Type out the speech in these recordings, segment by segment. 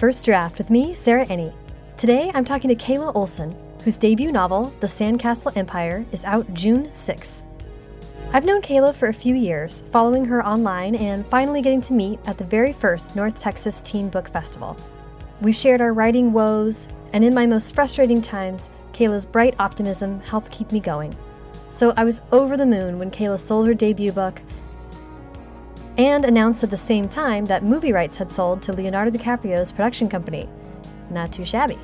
First Draft with me, Sarah Enni. Today I'm talking to Kayla Olson, whose debut novel, The Sandcastle Empire, is out June 6th. I've known Kayla for a few years, following her online and finally getting to meet at the very first North Texas Teen Book Festival. We've shared our writing woes, and in my most frustrating times, Kayla's bright optimism helped keep me going. So I was over the moon when Kayla sold her debut book and announced at the same time that movie rights had sold to Leonardo DiCaprio's production company. Not too shabby.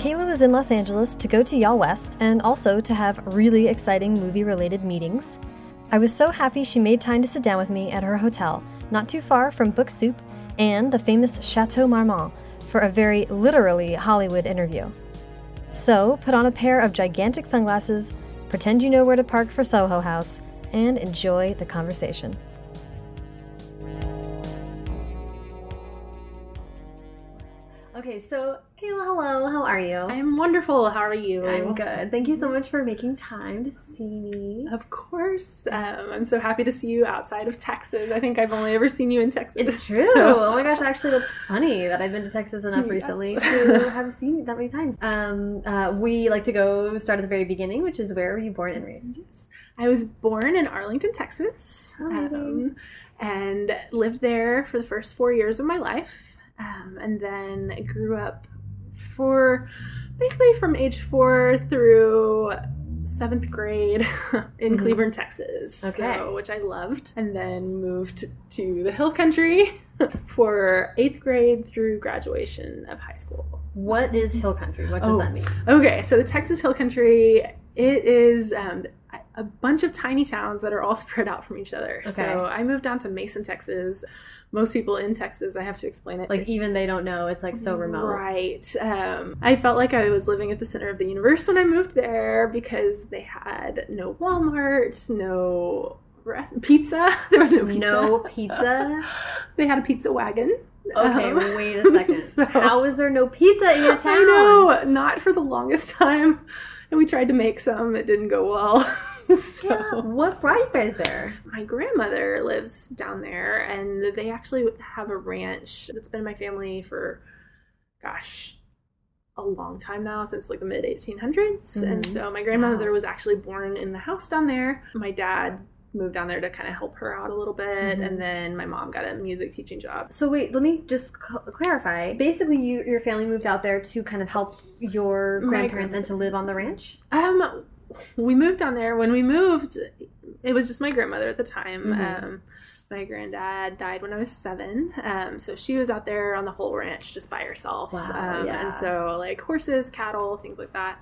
Kayla was in Los Angeles to go to Y'all West and also to have really exciting movie related meetings. I was so happy she made time to sit down with me at her hotel, not too far from Book Soup and the famous Chateau Marmont, for a very literally Hollywood interview. So, put on a pair of gigantic sunglasses, pretend you know where to park for Soho House, and enjoy the conversation. Okay, so Kayla, hello. How are you? I'm wonderful. How are you? I'm good. Thank you so much for making time to see me. Of course. Um, I'm so happy to see you outside of Texas. I think I've only ever seen you in Texas. It's true. oh my gosh, actually, that's funny that I've been to Texas enough yes. recently to have seen you that many times. Um, uh, we like to go start at the very beginning, which is where were you born and raised? Yes. I was born in Arlington, Texas, um, and lived there for the first four years of my life. Um, and then grew up for basically from age four through seventh grade in mm-hmm. Cleburne, Texas. Okay. So, which I loved. And then moved to the Hill Country for eighth grade through graduation of high school. What is Hill Country? What does oh, that mean? Okay, so the Texas Hill Country, it is um, a bunch of tiny towns that are all spread out from each other. Okay. So I moved down to Mason, Texas most people in Texas, I have to explain it. Like even they don't know, it's like so remote. Right. Um, I felt like I was living at the center of the universe when I moved there because they had no Walmart, no pizza. There was no pizza. No pizza. they had a pizza wagon. Okay, um, wait a second. So, How is there no pizza in your town? I know, not for the longest time. And we tried to make some, it didn't go well. so, yeah. What brought you guys there? My grandmother lives down there, and they actually have a ranch that's been in my family for, gosh, a long time now, since like the mid 1800s. Mm-hmm. And so my grandmother wow. was actually born in the house down there. My dad moved down there to kind of help her out a little bit mm-hmm. and then my mom got a music teaching job so wait let me just cl- clarify basically you, your family moved out there to kind of help your grandparents and to live on the ranch um we moved down there. When we moved, it was just my grandmother at the time. Mm-hmm. Um, my granddad died when I was seven, um, so she was out there on the whole ranch just by herself. Wow, um, yeah. And so, like horses, cattle, things like that.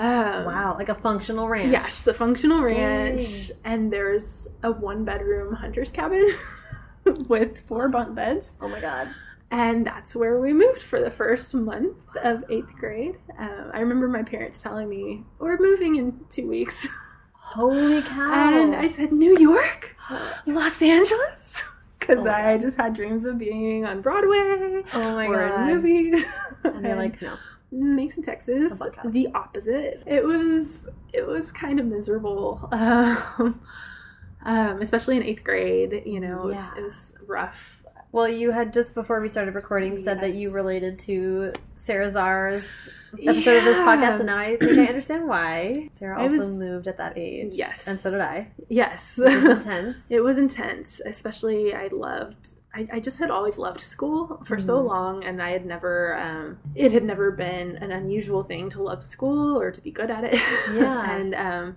Um, wow, like a functional ranch. Yes, a functional ranch, Dang. and there's a one bedroom hunter's cabin with four bunk beds. Oh my god. And that's where we moved for the first month of eighth grade. Um, I remember my parents telling me, We're moving in two weeks. Holy cow. And I said, New York? Los Angeles? Because oh I just had dreams of being on Broadway oh my or God. in movies. And they're like, No. Mason, Texas, the opposite. It was it was kind of miserable, um, um, especially in eighth grade. You know, it, was, it was rough well, you had just before we started recording said yes. that you related to Sara Zarr's episode yeah. of this podcast, and now I think I understand why. Sarah also was, moved at that age. Yes. And so did I. Yes. It was intense. it was intense, especially I loved I, I, just had always loved school for mm-hmm. so long, and I had never, um, it had never been an unusual thing to love school or to be good at it. Yeah. and, um,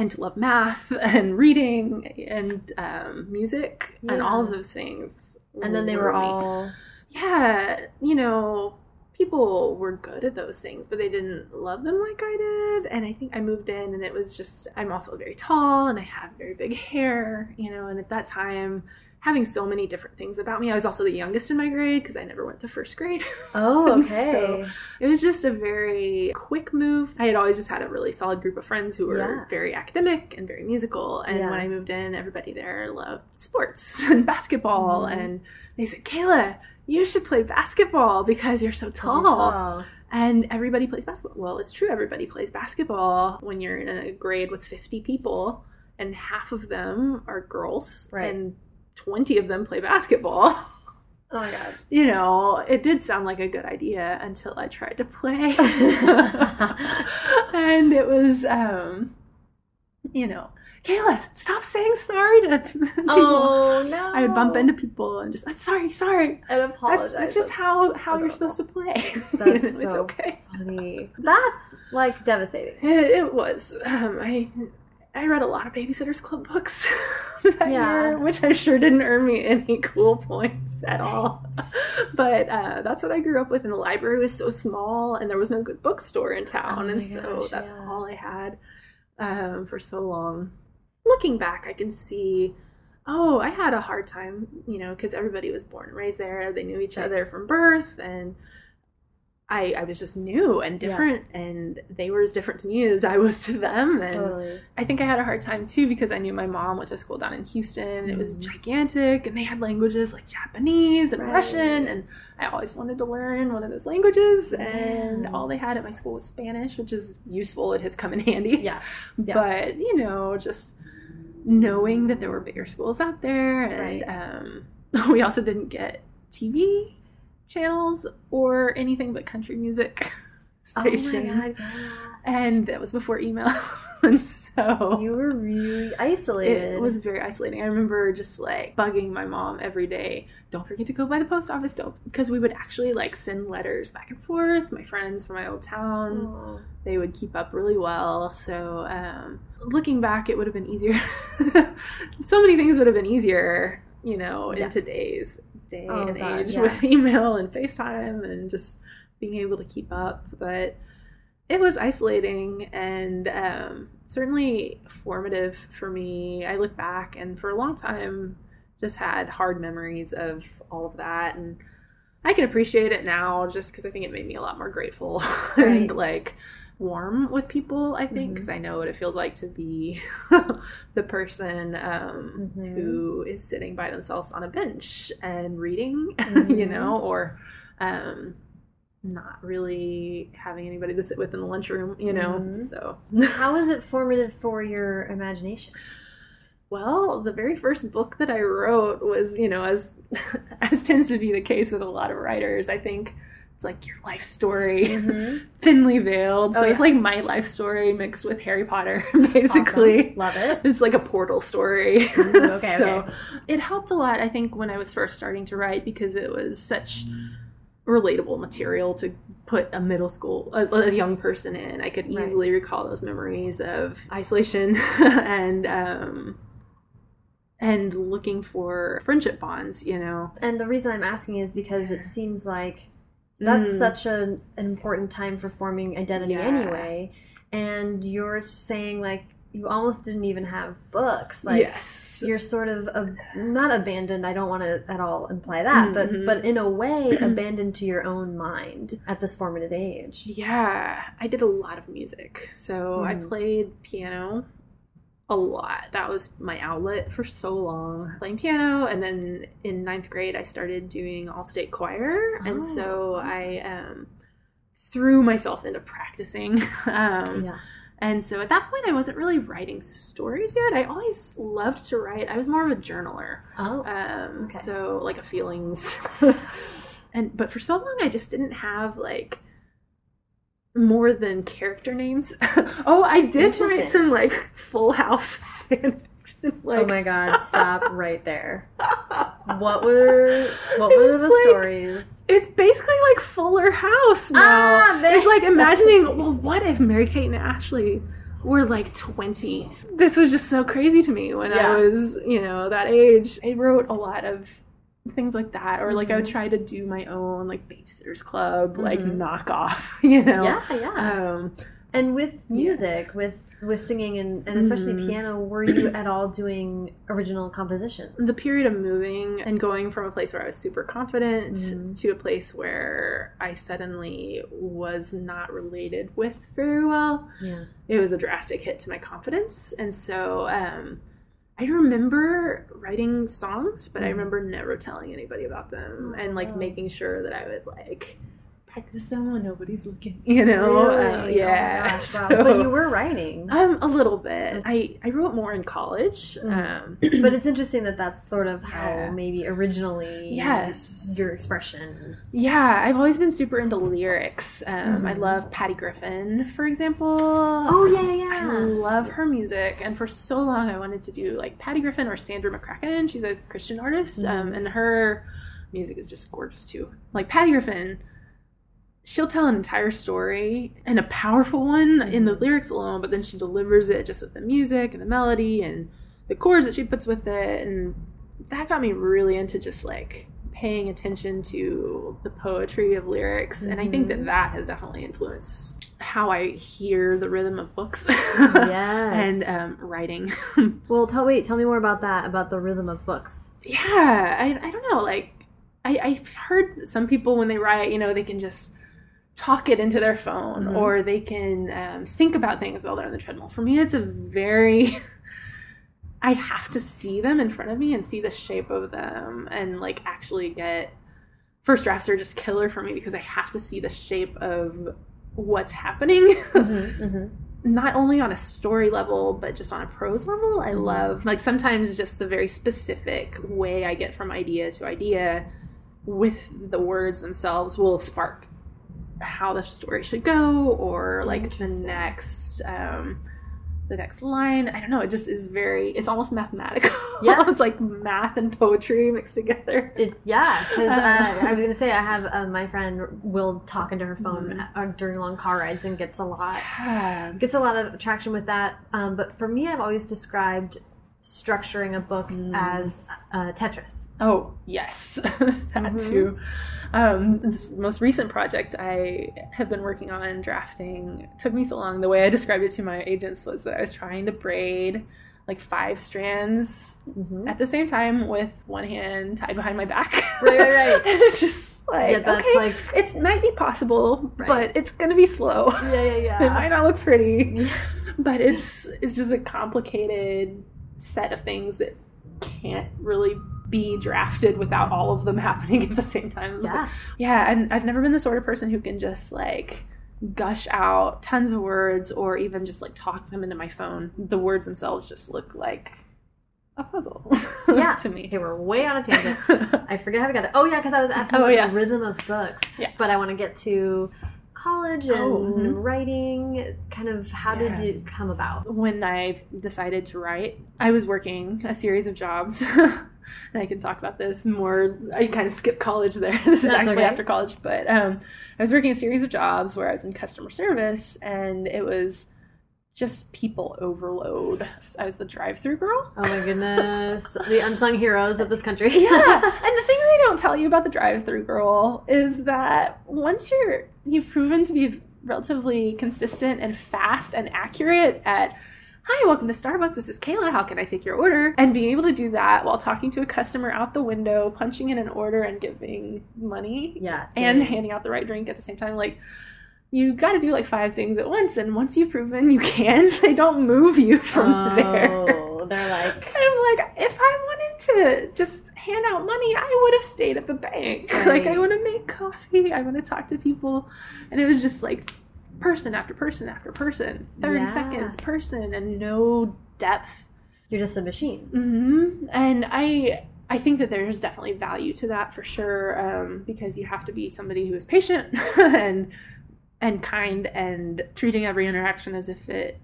and to love math and reading and um, music yeah. and all of those things. And then they were all. Yeah, you know, people were good at those things, but they didn't love them like I did. And I think I moved in and it was just, I'm also very tall and I have very big hair, you know, and at that time, having so many different things about me. I was also the youngest in my grade because I never went to first grade. Oh, okay. so it was just a very quick move. I had always just had a really solid group of friends who were yeah. very academic and very musical. And yeah. when I moved in, everybody there loved sports and basketball. Mm-hmm. And they said, Kayla, you should play basketball because you're so tall. You're tall. And everybody plays basketball. Well, it's true, everybody plays basketball when you're in a grade with 50 people and half of them are girls. right. and 20 of them play basketball. Oh my god. You know, it did sound like a good idea until I tried to play. and it was um you know, Kayla, stop saying sorry to people. Oh no. I would bump into people and just I'm sorry, sorry. and apologize. That's, that's just how how you're supposed to play. That's it's so okay. funny. That's like devastating. It, it was. Um, I I read a lot of Babysitters Club books that Yeah. year, which I'm sure didn't earn me any cool points at all. but uh, that's what I grew up with, and the library was so small, and there was no good bookstore in town, Oh and my so that's yeah. all I had um, for so long. Looking back, I can see. Oh, I had a hard time, you know, because everybody was born and raised there. They knew each Right. other from birth, and I, I was just new and Yeah. different, and they were as different to me as I was to them. And Totally. I think I had a hard time too because I knew my mom went to school down in Houston. It was Mhm. gigantic, and they had languages like Japanese and Right. Russian, and I always wanted to learn one of those languages. And all they had at my school was Spanish, which is useful. It has come in handy. Yeah. Yeah. But you know, just knowing that there were bigger schools out there, and Right. um, we also didn't get TV channels or anything but country music stations Oh god. yeah. and that was before email and so You were really isolated. it was very isolating i remember just like bugging my mom every day don't forget to go by the post office don't because we would actually like send letters back and forth my friends from my old town Oh. they would keep up really well so um, looking back it would have been easier so many things would have been easier you know in Yeah. today's day Oh, and God, age yeah. with email and facetime and just being able to keep up. But it was isolating and um, certainly formative for me. I look back and for a long time just had hard memories of all of that. And i can appreciate it now just because i think it made me a lot more grateful and like warm with people i think because i know what it feels like to be the person um, Mhm. who is sitting by themselves on a bench and reading you Mhm. know or um, not really having anybody to sit with in the lunchroom you know Mhm. so How was it formative for your imagination? well the very first book that i wrote was you know as as tends to be the case with a lot of writers i think it's like your life story Mhm. thinly veiled so Oh, it's like my life story mixed with harry potter basically Awesome. Love it. it's like a portal story Ooh, okay, so okay. it helped a lot i think when i was first starting to write because it was such relatable material to put a middle school a, a young person in i could Right. easily recall those memories of isolation and um and looking for friendship bonds you know And the reason I'm asking is because it seems like that's Mm. such a, an important time for forming identity Yeah. anyway. And you're saying like you almost didn't even have books. Like yes you're sort of ab- not abandoned. I don't want to at all imply that, Mhm. but but in a way abandoned to your own mind at this formative age. Yeah, I did a lot of music. So I Mhm. played piano a lot. That was my outlet for so long, playing piano. And then in ninth grade, I started doing all state choir. Oh, and so awesome. I um, threw myself into practicing. um, Yeah. And so at that point, I wasn't really writing stories yet. I always loved to write, I was more of a journaler Oh. um Okay. so like a feelings and but for so long i just didn't have like more than character names oh i did write some like full house fan fiction like oh my god, stop right there. What were what were the like- stories? it's basically like fuller house now Ah, there- it's like imagining well what if mary kate and ashley were like 20 this was just so crazy to me when Yeah. i was you know that age i wrote a lot of things like that or like i would Mhm. try to do my own like babysitters club like Mhm. knockoff you know Yeah, yeah. um And with music, with with singing and, and especially Mhm. piano, were you at all doing original composition? the period of moving and going from a place where I was super confident Mhm. to a place where I suddenly was not related with very well, Yeah. it was a drastic hit to my confidence. And so um, I remember writing songs, but I Mhm. remember never telling anybody about them and like Oh. making sure that I would like practice them when nobody's looking, you know? Uh, yeah. Oh gosh, wow. So- But you were writing. um, a little bit. I, I wrote more in college. Mm. Um, but it's interesting that that's sort of how Yeah. maybe originally Yes. your expression. yeah, I've always been super into lyrics. Um, I Mhm. love Patty Griffin, for example. Oh yeah, yeah, I yeah. love her music, and for so long I wanted to do like Patty Griffin or Sandra McCracken. She's a Christian artist, um, Mhm. and her music is just gorgeous too. Like Patty Griffin, she'll tell an entire story and a powerful one in the Mhm. lyrics alone, but then she delivers it just with the music and the melody and the chords that she puts with it, and that got me really into just like paying attention to the poetry of lyrics and i think that Mhm. that has definitely influenced how i hear the rhythm of books Yes. and um, writing well, tell wait, tell me more about that about the rhythm of books. yeah I, I don't know like I, i've heard some people when they write you know they can just talk it into their phone Mhm. or they can um, think about things while they're on the treadmill for me it's a very i have to see them in front of me and see the shape of them and like actually get first drafts are just killer for me because i have to see the shape of what's happening Mm-hmm, not only on a story level but just on a prose level i Mhm. love like sometimes just the very specific way i get from idea to idea with the words themselves will spark how the story should go or like the next um the next line i don't know it just is very it's almost mathematical Yeah. it's like math and poetry mixed together It, yeah, because uh, Uh. I was gonna say I have uh, my friend will talk into her phone uh, during long car rides and gets a lot Yeah. gets a lot of traction with that. Um, but for me, I've always described structuring a book Mm. as uh, Tetris. Oh yes, that Mhm. too. Um, this most recent project I have been working on drafting took me so long. The way I described it to my agents was that I was trying to braid like five strands Mm-hmm. at the same time with one hand tied behind my back. Right, right, right. and it's just like yeah, okay, like it might be possible, Right. but it's gonna be slow. yeah, yeah, yeah. it might not look pretty, but it's it's just a complicated set of things that can't really be drafted without all of them happening at the same time. It's like- yeah. yeah, and I've never been the sort of person who can just like gush out tons of words or even just like talk them into my phone. The words themselves just look like a puzzle. Yeah. to me. Okay, we're way on a tangent. I forget how we got it. Oh yeah, because I was asking Oh, about yes. the rhythm of books. Yeah. But I want to get to college and Oh, mhm. writing. Kind of how did it come about? when I decided to write, I was working a series of jobs. and I can talk about this more. I kind of skipped college there. this is That's actually okay. after college, but um, I was working a series of jobs where I was in customer service, and it was just people overload. I was the drive-through girl. Oh my goodness, the unsung heroes of this country. yeah and the thing they don't tell you about the drive-through girl is that once you're you've proven to be relatively consistent and fast and accurate at hi welcome to starbucks this is kayla how can i take your order and being able to do that while talking to a customer out the window punching in an order and giving money yeah. and handing out the right drink at the same time like you got to do like five things at once and once you've proven you can they don't move you from there Oh, they're like. I'm like, if I wanted to just hand out money, I would have stayed at the bank. Like, I Right. want to make coffee. I want to talk to people. And it was just like person after person after person, 30 Yeah. seconds, person, and no depth. You're just a machine. hmm And I. I think that there's definitely value to that for sure, um, because you have to be somebody who is patient and and kind and treating every interaction as if it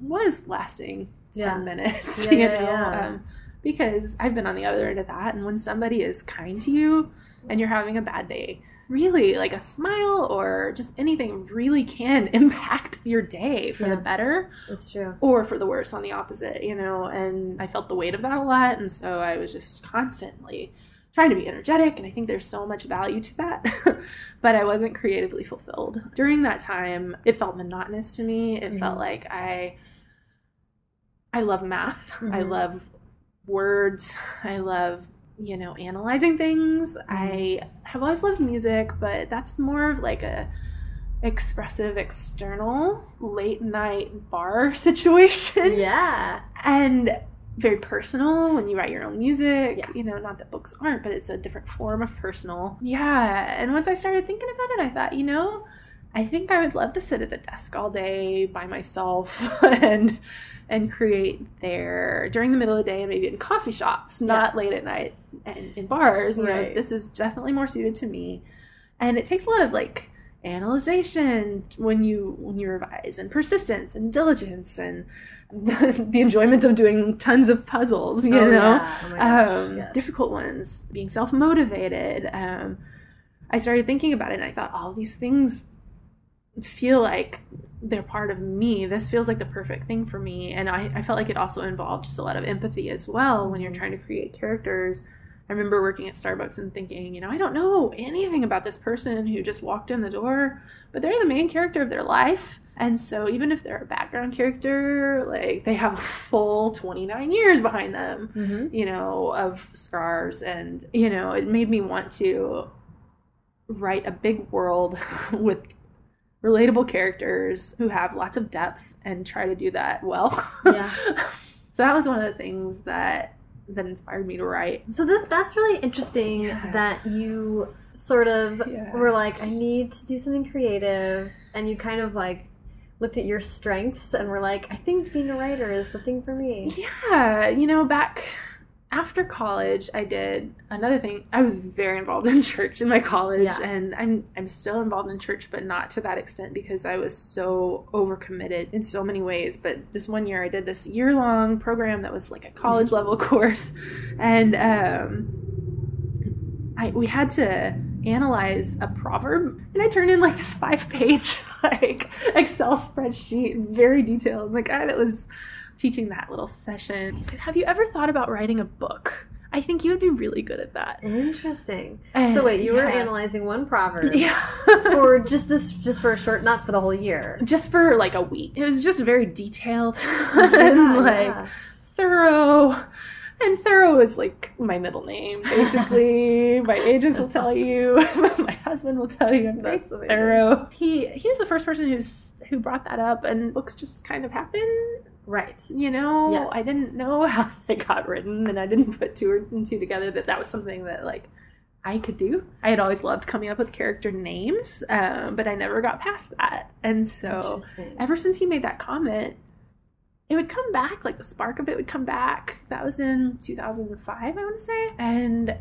was lasting 10 minutes, Yeah, you yeah, know? yeah. Um, because I've been on the other end of that. And when somebody is kind to you and you're having a bad day, really, like a smile or just anything really can impact your day for Yeah. the better It's true. or for the worse on the opposite, you know? And I felt the weight of that a lot. And so I was just constantly trying to be energetic. And I think there's so much value to that. but I wasn't creatively fulfilled. During that time, it felt monotonous to me. It felt Mhm. like I. I love math. I Mhm. love words. I love, you know, analyzing things. I have always loved music, but that's more of like a expressive external late night bar situation Yeah. and very personal when you write your own music. Yeah. You know, not that books aren't, but it's a different form of personal. Yeah. And once I started thinking about it, I thought, you know, I think I would love to sit at a desk all day by myself and and create there during the middle of the day and maybe in coffee shops, not late at night and in bars. You know, Right. this is definitely more suited to me. And it takes a lot of like analyzation when you when you revise and persistence and diligence and the enjoyment of doing tons of puzzles, you Oh, know yeah. Oh gosh, um, yes. difficult ones, being self motivated. Um, I started thinking about it and I thought all these things feel like they're part of me. This feels like the perfect thing for me. And I, I felt like it also involved just a lot of empathy as well when you're trying to create characters. I remember working at Starbucks and thinking, you know, I don't know anything about this person who just walked in the door, but they're the main character of their life. And so even if they're a background character, like they have a full 29 years behind them Mhm. you know, of scars. And, you know, it made me want to write a big world with relatable characters who have lots of depth and try to do that well. Yeah. so that was one of the things that that inspired me to write. So that that's really interesting Yeah. that you sort of Yeah. were like, I need to do something creative, and you kind of like looked at your strengths and were like, I think being a writer is the thing for me. Yeah, you know, back after college, I did another thing. I was very involved in church in my college, Yeah. and I'm I'm still involved in church, but not to that extent because I was so overcommitted in so many ways. But this one year, I did this year long program that was like a college level course, and um, I we had to analyze a proverb, and I turned in like this five page like Excel spreadsheet, very detailed. And the guy that was teaching that little session. He said, Have you ever thought about writing a book? I think you would be really good at that. Interesting. And- so wait, you were analyzing one proverb Yeah. for just this, just for a short, not for the whole year. just for like a week. It was just very detailed Yeah, and like yeah. thorough. And thorough is like my middle name, basically. my agents will tell you. my husband will tell you I'm very That's amazing. thorough. He he was the first person who's who brought that up, and books just kind of happen Right. you know Yes. i didn't know how they got written and i didn't put two and two together that that was something that like i could do i had always loved coming up with character names um, but i never got past that and so ever since he made that comment it would come back like the spark of it would come back that was in 2005 i want to say and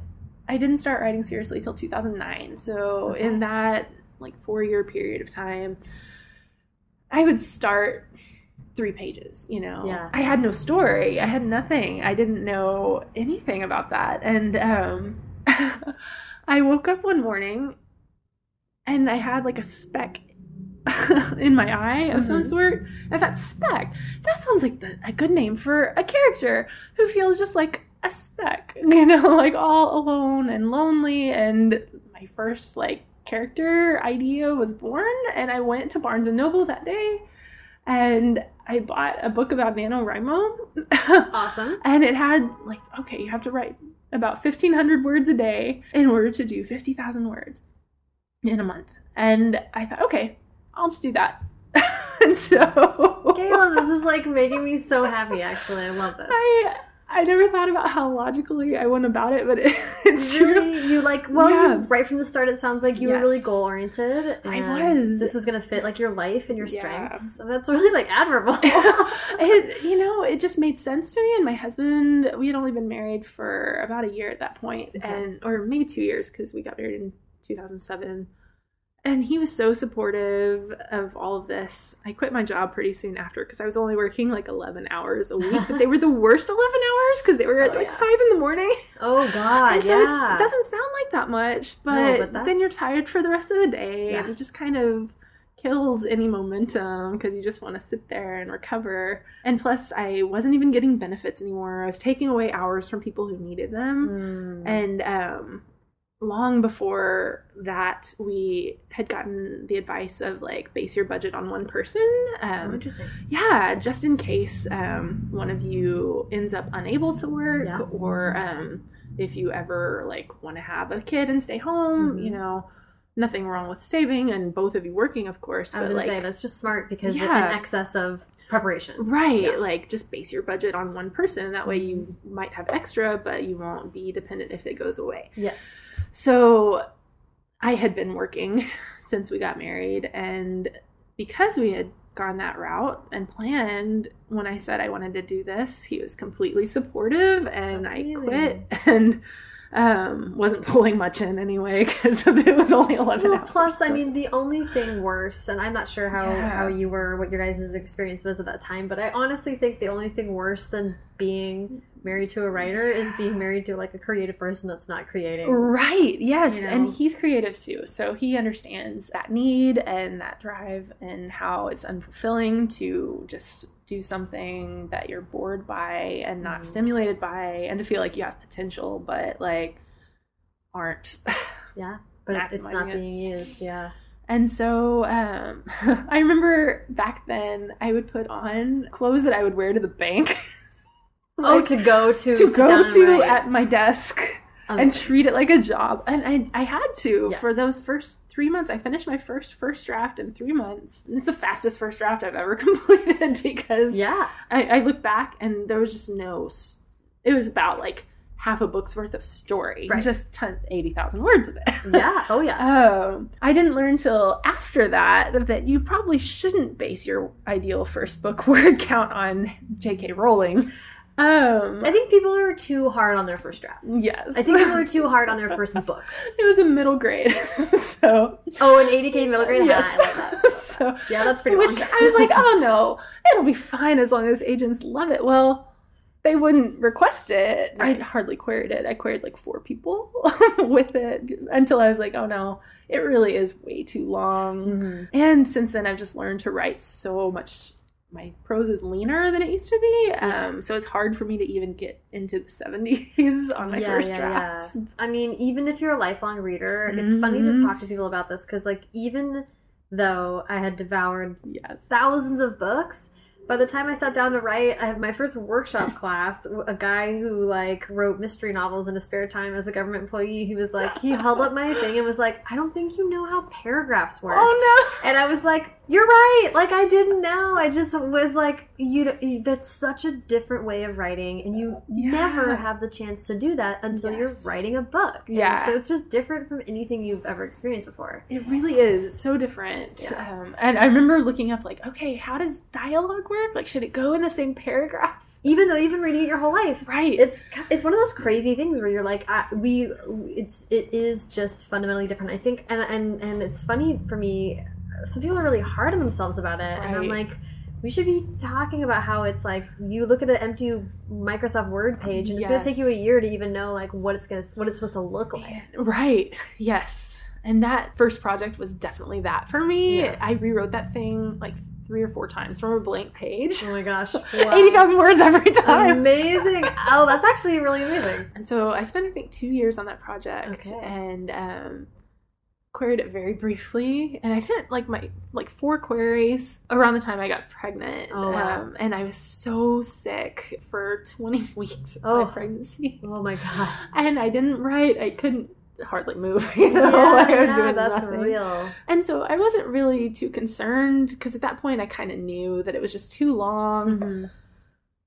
i didn't start writing seriously till 2009 so Okay. in that like four year period of time i would start three pages you know Yeah. i had no story i had nothing i didn't know anything about that and um i woke up one morning and i had like a speck in my eye of some Mhm. sort. I thought, speck. That sounds like the, a good name for a character who feels just like a speck, you know, like all alone and lonely. And my first like character idea was born, and I went to Barnes and Noble that day, and I bought a book about NaNoWriMo. Awesome. and it had like, okay, you have to write about fifteen hundred words a day in order to do fifty thousand words in a month. And I thought, okay, I'll just do that. and so Kayla, this is like making me so happy. Actually, I love this. I I never thought about how logically I went about it, but it, it's true. You like well, Yeah. you, right from the start. It sounds like you were really goal oriented. I was. This was gonna fit like your life and your Yeah. strengths. And that's really like admirable. it you know it just made sense to me and my husband we had only been married for about a year at that point Okay. and or maybe two years because we got married in 2007 and he was so supportive of all of this i quit my job pretty soon after because i was only working like 11 hours a week but they were the worst 11 hours because they were at Oh, like yeah. 5 in the morning oh God, and so yeah. it doesn't sound like that much, but, No, but then you're tired for the rest of the day, and it just kind of kills any momentum because you just want to sit there and recover. And plus, I wasn't even getting benefits anymore. I was taking away hours from people who needed them, Mm. and um, long before that, we had gotten the advice of like base your budget on one person. Oh, Um, interesting. yeah, just in case um, one of you ends up unable to work, Yeah. or um, if you ever like want to have a kid and stay home, Mhm. you know, nothing wrong with saving and both of you working, of course. I was but gonna like, say that's just smart because Yeah. in excess of preparation. Right. Yeah. Like just base your budget on one person. That way you might have extra, but you won't be dependent if it goes away. Yes. So I had been working since we got married. And because we had gone that route and planned, when I said I wanted to do this, he was completely supportive and That's I amazing. quit and um, wasn't pulling much in anyway because it was only 11 Well, hours. plus, I mean, the only thing worse, and I'm not sure how, Yeah. how you were, what your guys' experience was at that time, but I honestly think the only thing worse than being married to a writer is being married to like a creative person that's not creating. Right. Yes. You And he's creative too. So he understands that need and that drive and how it's unfulfilling to just do something that you're bored by and not Mhm. stimulated by and to feel like you have potential but like aren't. Yeah, but it's not it. being used. Yeah. And so um, I remember back then I would put on clothes that I would wear to the bank. oh, to go to to go to at my desk Um, and treat it like a job. And I, I had to Yes. for those first three months. I finished my first first draft in three months. And it's the fastest first draft I've ever completed because yeah, I, I look back and there was just no. It was about like half a book's worth of story, Right. just 10, 80,000 words of it. yeah, oh yeah. Um, I didn't learn till after that that you probably shouldn't base your ideal first book word count on J.K. Rowling. Um, I think people are too hard on their first drafts. yes, I think people are too hard on their first books. it was a middle grade, so Oh, an 80k middle grade. yes. That. so Yeah, that's pretty which long. I was like, oh no, it'll be fine as long as agents love it. Well, they wouldn't request it. Right. I hardly queried it. I queried like four people with it until I was like, oh no, it really is way too long. Mhm. And since then, I've just learned to write so much. My prose is leaner than it used to be, um, so it's hard for me to even get into the seventies on my Yeah, first yeah, drafts. I mean, even if you're a lifelong reader, it's funny to Mhm. talk to people about this because, like, even though I had devoured Yes, thousands of books, by the time I sat down to write, I had my first workshop class. A guy who like wrote mystery novels in his spare time as a government employee. He was like, he held up my thing and was like, "I don't think you know how paragraphs work." Oh no! And I was like, "You're right. Like I didn't know. I just was like, you. you- That's such a different way of writing, and you Yeah. never have the chance to do that until Yes. you're writing a book. And Yeah. so it's just different from anything you've ever experienced before. it really is. It's so different. Yeah. Um, and I remember looking up like, okay, how does dialogue work? Like, should it go in the same paragraph? Even though you've been reading it your whole life, Right. it's it's one of those crazy things where you're like, I, we. It's it is just fundamentally different. I think, and and and it's funny for me. Some people are really hard on themselves about it, and I'm like. We should be talking about how it's like you look at an empty Microsoft Word page and it's going to take you a year to even know like what it's going to what it's supposed to look like. Right. Yes. And that first project was definitely that for me. Yeah. I rewrote that thing like three or four times from a blank page. Oh my gosh. 80,000 words every time. Amazing. Oh, that's actually really amazing. And so I spent, I think, two years on that project Okay. and um, queried it very briefly. And I sent like my like four queries around the time I got pregnant. Oh, wow. um, and I was so sick for 20 weeks of Oh. my pregnancy. Oh my god. And I didn't write, I couldn't hardly move. You know, like I was yeah, doing that's nothing. real. And so I wasn't really too concerned because at that point I kind of knew that it was just too long. Mhm.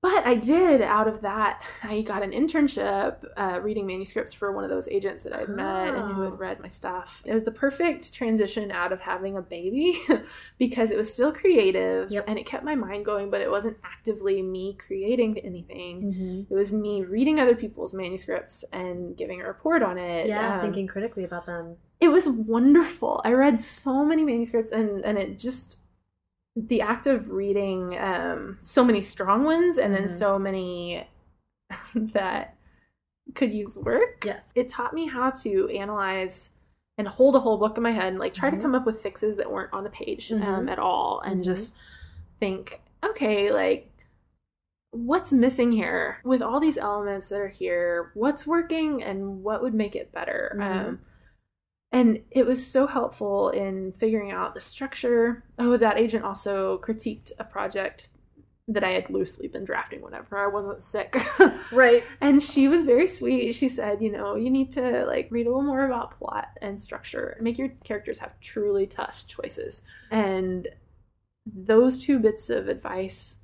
But I did out of that, I got an internship uh, reading manuscripts for one of those agents that I'd met and who had read my stuff. It was the perfect transition out of having a baby because it was still creative Yep. and it kept my mind going, but it wasn't actively me creating anything. Mhm. It was me reading other people's manuscripts and giving a report on it. Yeah, Um, thinking critically about them. it was wonderful. I read so many manuscripts and and it just the act of reading um so many strong ones and then Mhm. so many that could use work. Yes. It taught me how to analyze and hold a whole book in my head and like try Mhm. to come up with fixes that weren't on the page um, Mhm. at all and Mhm. just think okay like what's missing here with all these elements that are here what's working and what would make it better Mhm. um, and it was so helpful in figuring out the structure oh that agent also critiqued a project that I had loosely been drafting whenever I wasn't sick. Right. and she was very sweet. She said, you know, you need to like read a little more about plot and structure, make your characters have truly tough choices. And those two bits of advice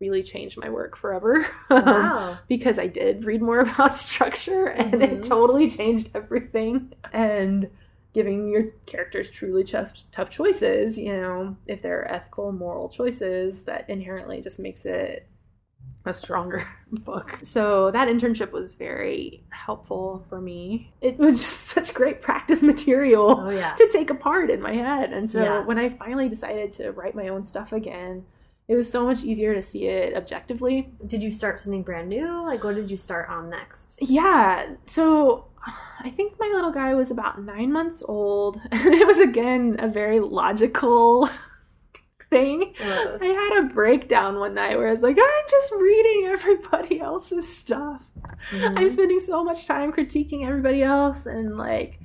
really changed my work forever. Um, Wow. because I did read more about structure and it Mhm. totally changed everything. And giving your characters truly tough, tough choices, you know, if they're ethical, moral choices, that inherently just makes it a stronger book. So that internship was very helpful for me. It was just such great practice material Oh yeah. to take apart in my head. And so Yeah. when I finally decided to write my own stuff again, it was so much easier to see it objectively Did you start something brand new? Like, what did you start on next? Yeah. So I think my little guy was about nine months old. And it was, again, a very logical thing. I had a breakdown one night where I was like, I'm just reading everybody else's stuff. Mhm. I'm spending so much time critiquing everybody else and like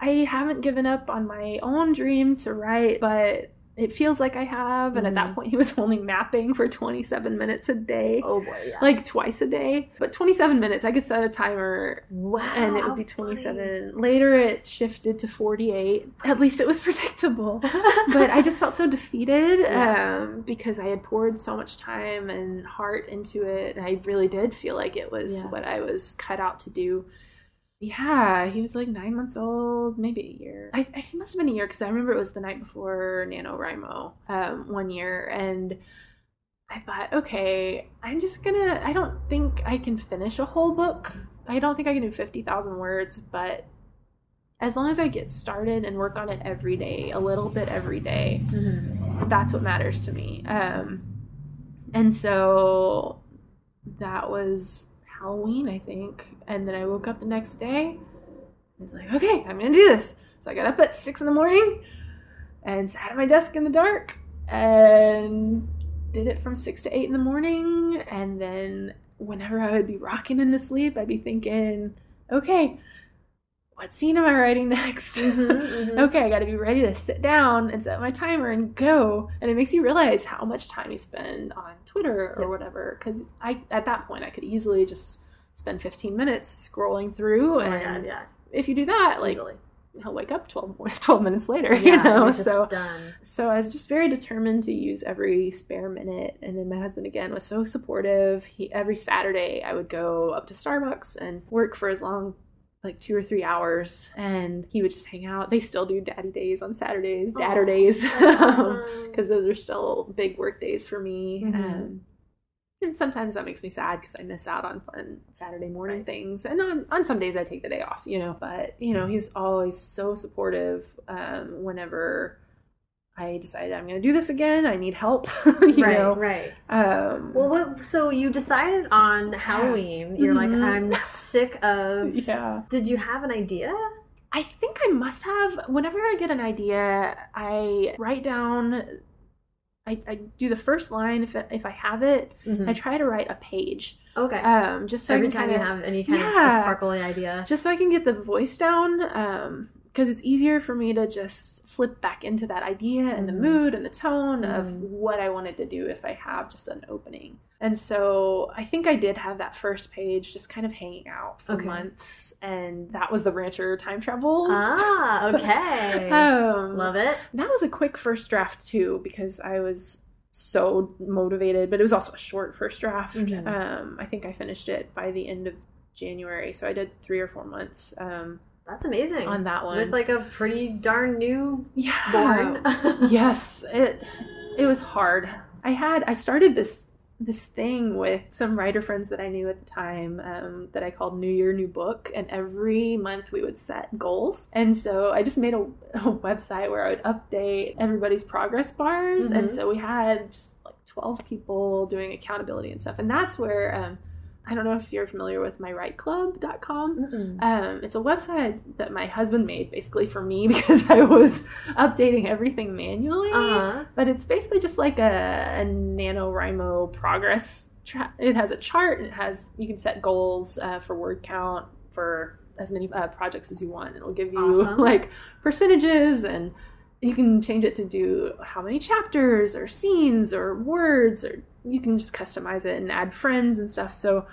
I haven't given up on my own dream to write, but it feels like I have. And at that Mhm. point, he was only napping for 27 minutes a day, Oh boy, yeah. like twice a day. But 27 minutes, I could set a timer wow. and it would be 27. Later, it shifted to 48. At least it was predictable. but I just felt so defeated Yeah. um, because I had poured so much time and heart into it. And I really did feel like it was Yeah. what I was cut out to do. Yeah, he was like nine months old, maybe a year. I, I- he must have been a year because I remember it was the night before NaNoWriMo um, one year. And I thought, okay, I'm just gonna, I don't think I can finish a whole book. I don't think I can do 50,000 words, but as long as I get started and work on it every day, a little bit every day, Mhm. that's what matters to me. Um, and so that was Halloween, I think. And then I woke up the next day. I was like, okay, I'm gonna do this. So I got up at six in the morning and sat at my desk in the dark and did it from six to eight in the morning. And then whenever I would be rocking into sleep, I'd be thinking, okay, what scene am I writing next? Mhm, mhm. okay, I got to be ready to sit down and set my timer and go. And it makes you realize how much time you spend on Twitter or whatever. Because I, at that point, I could easily just spend 15 minutes scrolling through. Oh and god, yeah. if you do that, like Easily. he'll wake up 12, 12 minutes later, Yeah, you know? So, done. so I was just very determined to use every spare minute. And then my husband again was so supportive. He every Saturday I would go up to Starbucks and work for as long like two or three hours and he would just hang out. They still do daddy days on Saturdays, dadder days. that's awesome. Because those are still big work days for me. Mhm. Um, and sometimes that makes me sad because I miss out on fun Saturday morning Right. things. And on, on some days I take the day off, you know. But, you know, he's always so supportive um, whenever I decided I'm going to do this again. I need help, you right, know. right. Um, Well, what, so you decided on Halloween. You're Mhm. like, I'm sick of. yeah. Did you have an idea? I think I must have. Whenever I get an idea, I write down. I, I do the first line if if I have it. I try to write a page, okay. um, just so Every I can time kinda, you have any kind of Yeah. a sparkly idea. just so I can get the voice down. Um, because it's easier for me to just slip back into that idea and the Mhm. mood and the tone of Mhm. what I wanted to do if I have just an opening. And so I think I did have that first page just kind of hanging out for Okay. months, and that was the Rancher time travel. Ah, okay. Um, Love it. that was a quick first draft too because I was so motivated, but it was also a short first draft. Mhm. Um, I think I finished it by the end of January, so I did three or four months um, That's amazing. on that one. With like a pretty darn new yeah, born. yes, it it was hard. I had I started this this thing with some writer friends that I knew at the time um, that I called New Year New Book, and every month we would set goals. And so I just made a, a website where I would update everybody's progress bars, Mhm. and so we had just like twelve people doing accountability and stuff, and that's where. Um, I don't know if you're familiar with mywriteclub.com. Um, it's a website that my husband made basically for me because I was updating everything manually. Uh-huh. But it's basically just like a, a NaNoWriMo progress. Tra- it has a chart and it has, you can set goals uh, for word count for as many uh, projects as you want. It'll give you Awesome. like percentages and you can change it to do how many chapters or scenes or words or you can just customize it and add friends and stuff. So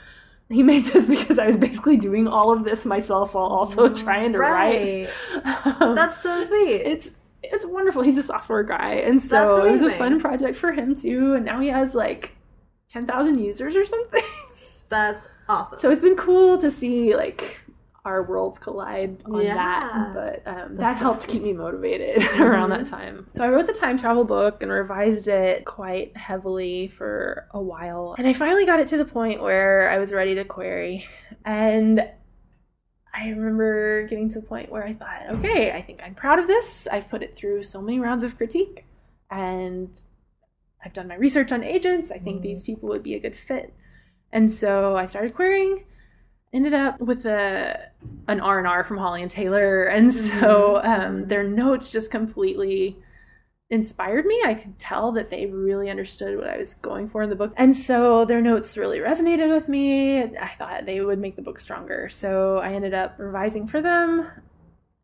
he made this because I was basically doing all of this myself while also trying to right. write. Um, That's so sweet. it's it's wonderful. He's a software guy, and so it was a fun project for him too. And now he has like ten thousand users or something. That's awesome. so it's been cool to see like our worlds collide on Yeah. that. But um, that so helped keep me motivated around Mhm. that time. So I wrote the time travel book and revised it quite heavily for a while, and I finally got it to the point where I was ready to query and. I remember getting to the point where I thought, okay, I think I'm proud of this. I've put it through so many rounds of critique and I've done my research on agents. I think Mhm. these people would be a good fit. And so I started querying, ended up with a an R&R from Holly and Taylor. And so um, their notes just completely inspired me. I could tell that they really understood what I was going for in the book. And so their notes really resonated with me. I thought they would make the book stronger. So I ended up revising for them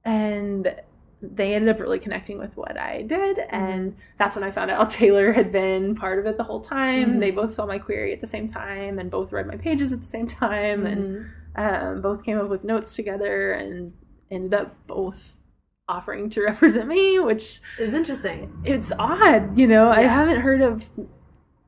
and they ended up really connecting with what I did. And that's when I found out Taylor had been part of it the whole time. Mhm. They both saw my query at the same time and both read my pages at the same time. And Mhm. Um, both came up with notes together and ended up both offering to represent me, which is interesting. it's odd, you know. I haven't heard of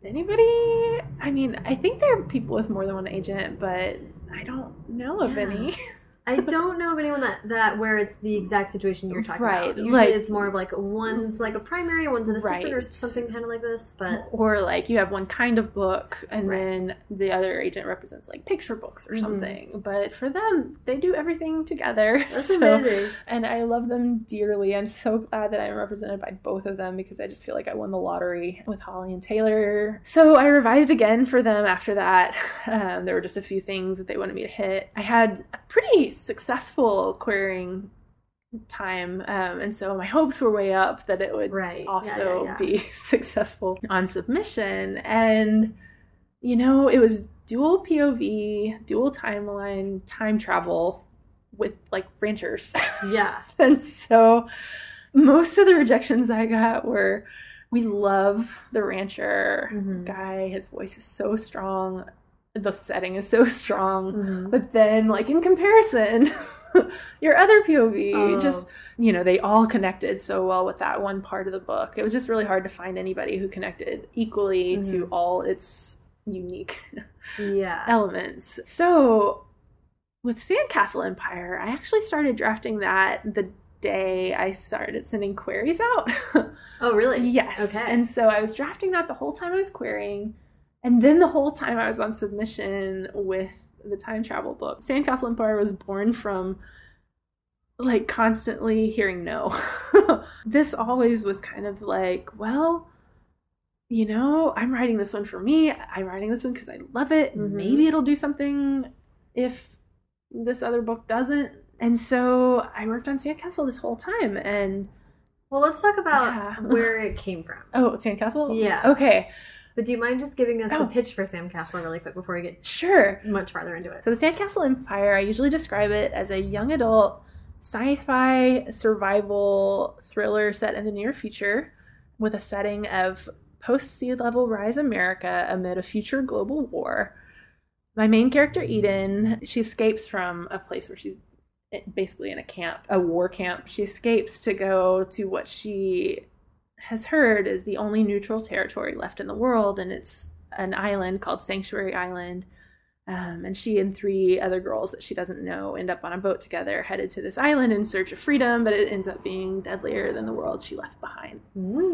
anybody. I mean, I think there are people with more than one agent, but I don't know of any. I don't know of anyone that, that where it's the exact situation you're talking Right, about. Usually like- it's more of like one's like a primary, one's an assistant or something kind of like this. But or like you have one kind of book and Right. then the other agent represents like picture books or Mhm. something. But for them, they do everything together. that's so amazing. and I love them dearly. I'm so glad that I'm represented by both of them because I just feel like I won the lottery with Holly and Taylor. So I revised again for them after that. Um, there were just a few things that they wanted me to hit. I had a pretty successful querying time, um, and so my hopes were way up that it would Right. Also yeah, yeah. be successful on submission. And, you know, it was dual POV, dual timeline, time travel with like ranchers. Yeah. and so most of the rejections I got were we love the rancher Mhm. guy. His voice is so strong. The setting is so strong. Mhm. But then, like in comparison, your other POV Oh. just, you know, they all connected so well with that one part of the book. It was just really hard to find anybody who connected equally to Mhm. all its unique Yeah. elements. So, with Sandcastle Empire, I actually started drafting that the day I started sending queries out. Oh, really? Yes. Okay. And so I was drafting that the whole time I was querying. And then the whole time I was on submission with the time travel book. Sandcastle Empire was born from like constantly hearing no. this always was kind of like, well, you know, I'm writing this one for me. I'm writing this one because I love it. Mhm. Maybe it'll do something if this other book doesn't. And so I worked on Sandcastle this whole time and Well, let's talk about Yeah. where it came from. Oh, Sandcastle? Yeah. Okay, But do you mind just giving us Oh. the pitch for Sandcastle really quick before we get sure. much farther into it? So, the Sandcastle Empire, I usually describe it as a young adult sci fi survival thriller set in the near future with a setting of post sea level rise America amid a future global war. My main character, Eden, she escapes from a place where she's basically in a camp, a war camp. She escapes to go to what she has heard is the only neutral territory left in the world, and it's an island called Sanctuary Island. Um, and she and three other girls that she doesn't know end up on a boat together, headed to this island in search of freedom, but it ends up being deadlier than the world she left behind. Mm,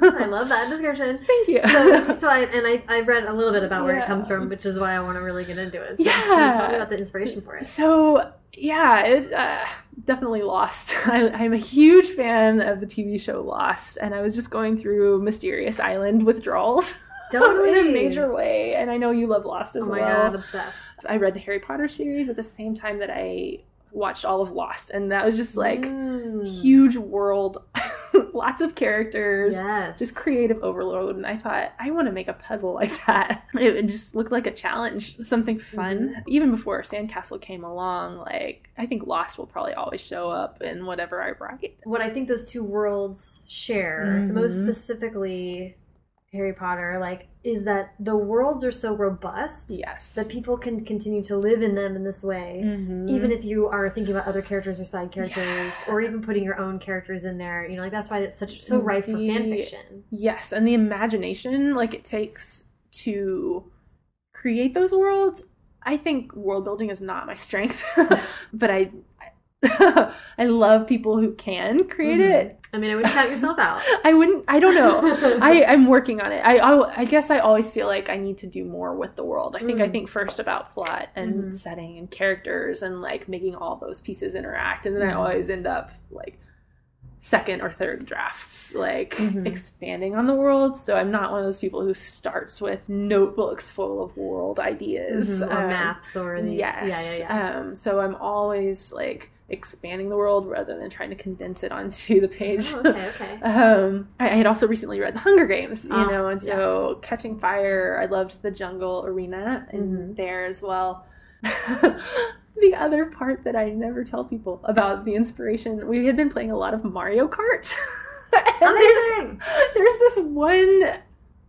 So- I love that description. Thank you. So, so I and I, I read a little bit about where it comes from, which is why I want to really get into it. So, Yeah. you tell me about the inspiration for it? So yeah, it uh, definitely Lost. I, I'm a huge fan of the TV show Lost, and I was just going through Mysterious Island withdrawals Totally. in a major way. And I know you love Lost as Oh my well. god, obsessed. I read the Harry Potter series at the same time that I watched all of Lost, and that was just like Mm. huge world, lots of characters. Yes. Just creative overload, and I thought I want to make a puzzle like that. It would just look like a challenge, something fun. Mm-hmm. Even before Sandcastle came along, like I think Lost will probably always show up in whatever I write. what I think those two worlds share, Mhm. most specifically Harry Potter, like, is that the worlds are so robust Yes. that people can continue to live in them in this way. Mhm. Even if you are thinking about other characters or side characters, Yeah. or even putting your own characters in there, you know, like that's why it's such so rife for fan fiction. Yes, and the imagination like it takes to create those worlds. I think world building is not my strength, but I I love people who can create Mhm. it. I mean, I wouldn't count yourself out. I wouldn't. I don't know. I I'm working on it. I, I I guess I always feel like I need to do more with the world. I think I Mm. think first about plot and Mhm. setting and characters and like making all those pieces interact, and then I Mhm. always end up like second or third drafts, like Mhm. expanding on the world. So I'm not one of those people who starts with notebooks full of world ideas Mhm, or Um, maps or the Yes. yeah, yeah, yeah. Um, so I'm always like expanding the world rather than trying to condense it onto the page. Oh, okay, okay. um, I, I had also recently read The Hunger Games, you Ah, know, and so Catching Fire, I loved the jungle arena in Mhm. there as well. the other part that I never tell people about the inspiration, we had been playing a lot of Mario Kart. and there's, there's this one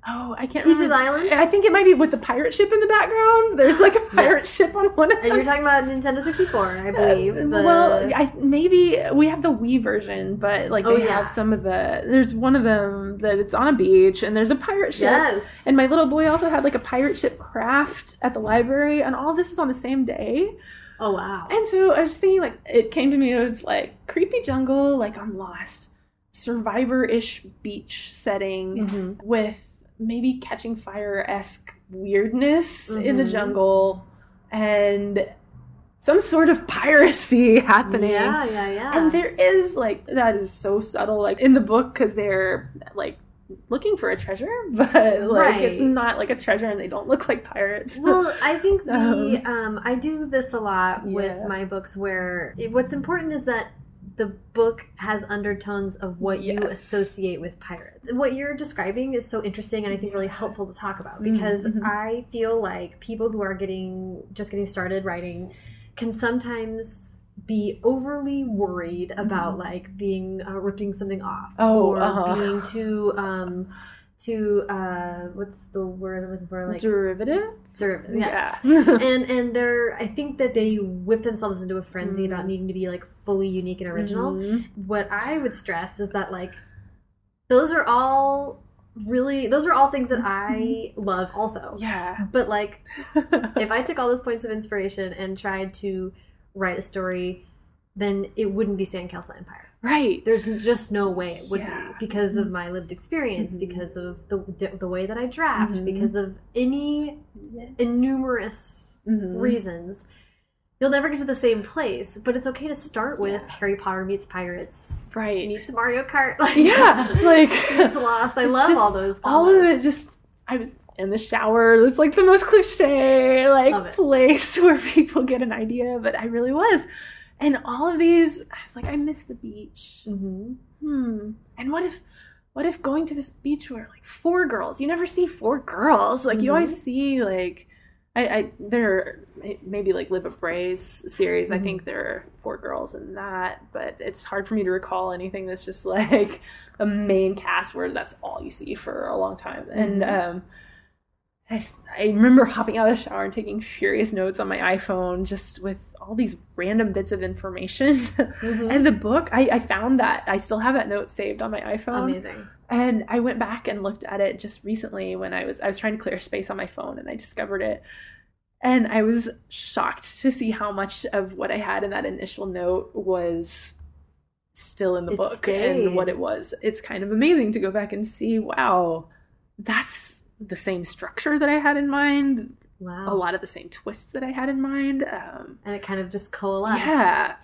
oh I can't Peaches remember. Island? I think it might be with the pirate ship in the background. There's like a pirate Yes. ship on one of And you're talking about Nintendo 64, I believe. The... Well, I, maybe we have the Wii version, but like Oh, they yeah. have some of the. There's one of them that it's on a beach, and there's a pirate ship. yes. And my little boy also had like a pirate ship craft at the library, and all this is on the same day. oh wow. And so I was just thinking, like, it came to me, it was like creepy jungle, like I'm lost, survivor ish beach setting Mhm. with maybe catching fire esque weirdness in the Mhm. jungle and some sort of piracy happening. Yeah, yeah, yeah. And there is like that is so subtle, like in the book, because they're like looking for a treasure, but like it's not like a treasure, and they don't look like pirates. well, I think the Um, um, I do this a lot Yeah. with my books, where it, what's important is that the book has undertones of what you associate with pirates. What you're describing is so interesting and I think really helpful to talk about because Mhm. I feel like people who are getting just getting started writing can sometimes be overly worried about like being uh, ripping something off Oh, or uh-huh. being too um too uh what's the word I'm looking for like Derivative? Yes Yeah. and and they're i think that they whip themselves into a frenzy about Mm. needing to be like fully unique and original Mhm. what i would stress is that like those are all really those are all things that i love also Yeah. but like if i took all those points of inspiration and tried to write a story then it wouldn't be sandcastle empire right. there's just no way it would Yeah. be because of my lived experience Mhm. because of the the way that i draft Mhm. because of any numerous Mhm. reasons, you'll never get to the same place. But it's okay to start with Harry Potter meets pirates, Right. meets Mario Kart. Like, yeah. Like it's Lost. I love just all those. all of it just I was in the shower. It's like the most cliche like place where people get an idea, but I really was. And all of these, I was like, I miss the beach. Mhm. Hmm. And what if what if going to this beach were like four girls? You never see four girls. Like you Mhm. always see like I, I there maybe like Libba Bray's series. I Mhm. think there are four girls in that, but it's hard for me to recall anything that's just like a main cast where that's all you see for a long time. And Mhm. um I, I remember hopping out of the shower and taking furious notes on my iPhone just with all these random bits of information. Mhm. and the book, I, I found that. I still have that note saved on my iPhone. Amazing. And I went back and looked at it just recently when I was I was trying to clear space on my phone and I discovered it. And I was shocked to see how much of what I had in that initial note was still in the It book stayed. and what it was. It's kind of amazing to go back and see, wow, that's the same structure that I had in mind, Wow. a lot of the same twists that I had in mind. Um, And it kind of just coalesced. yeah.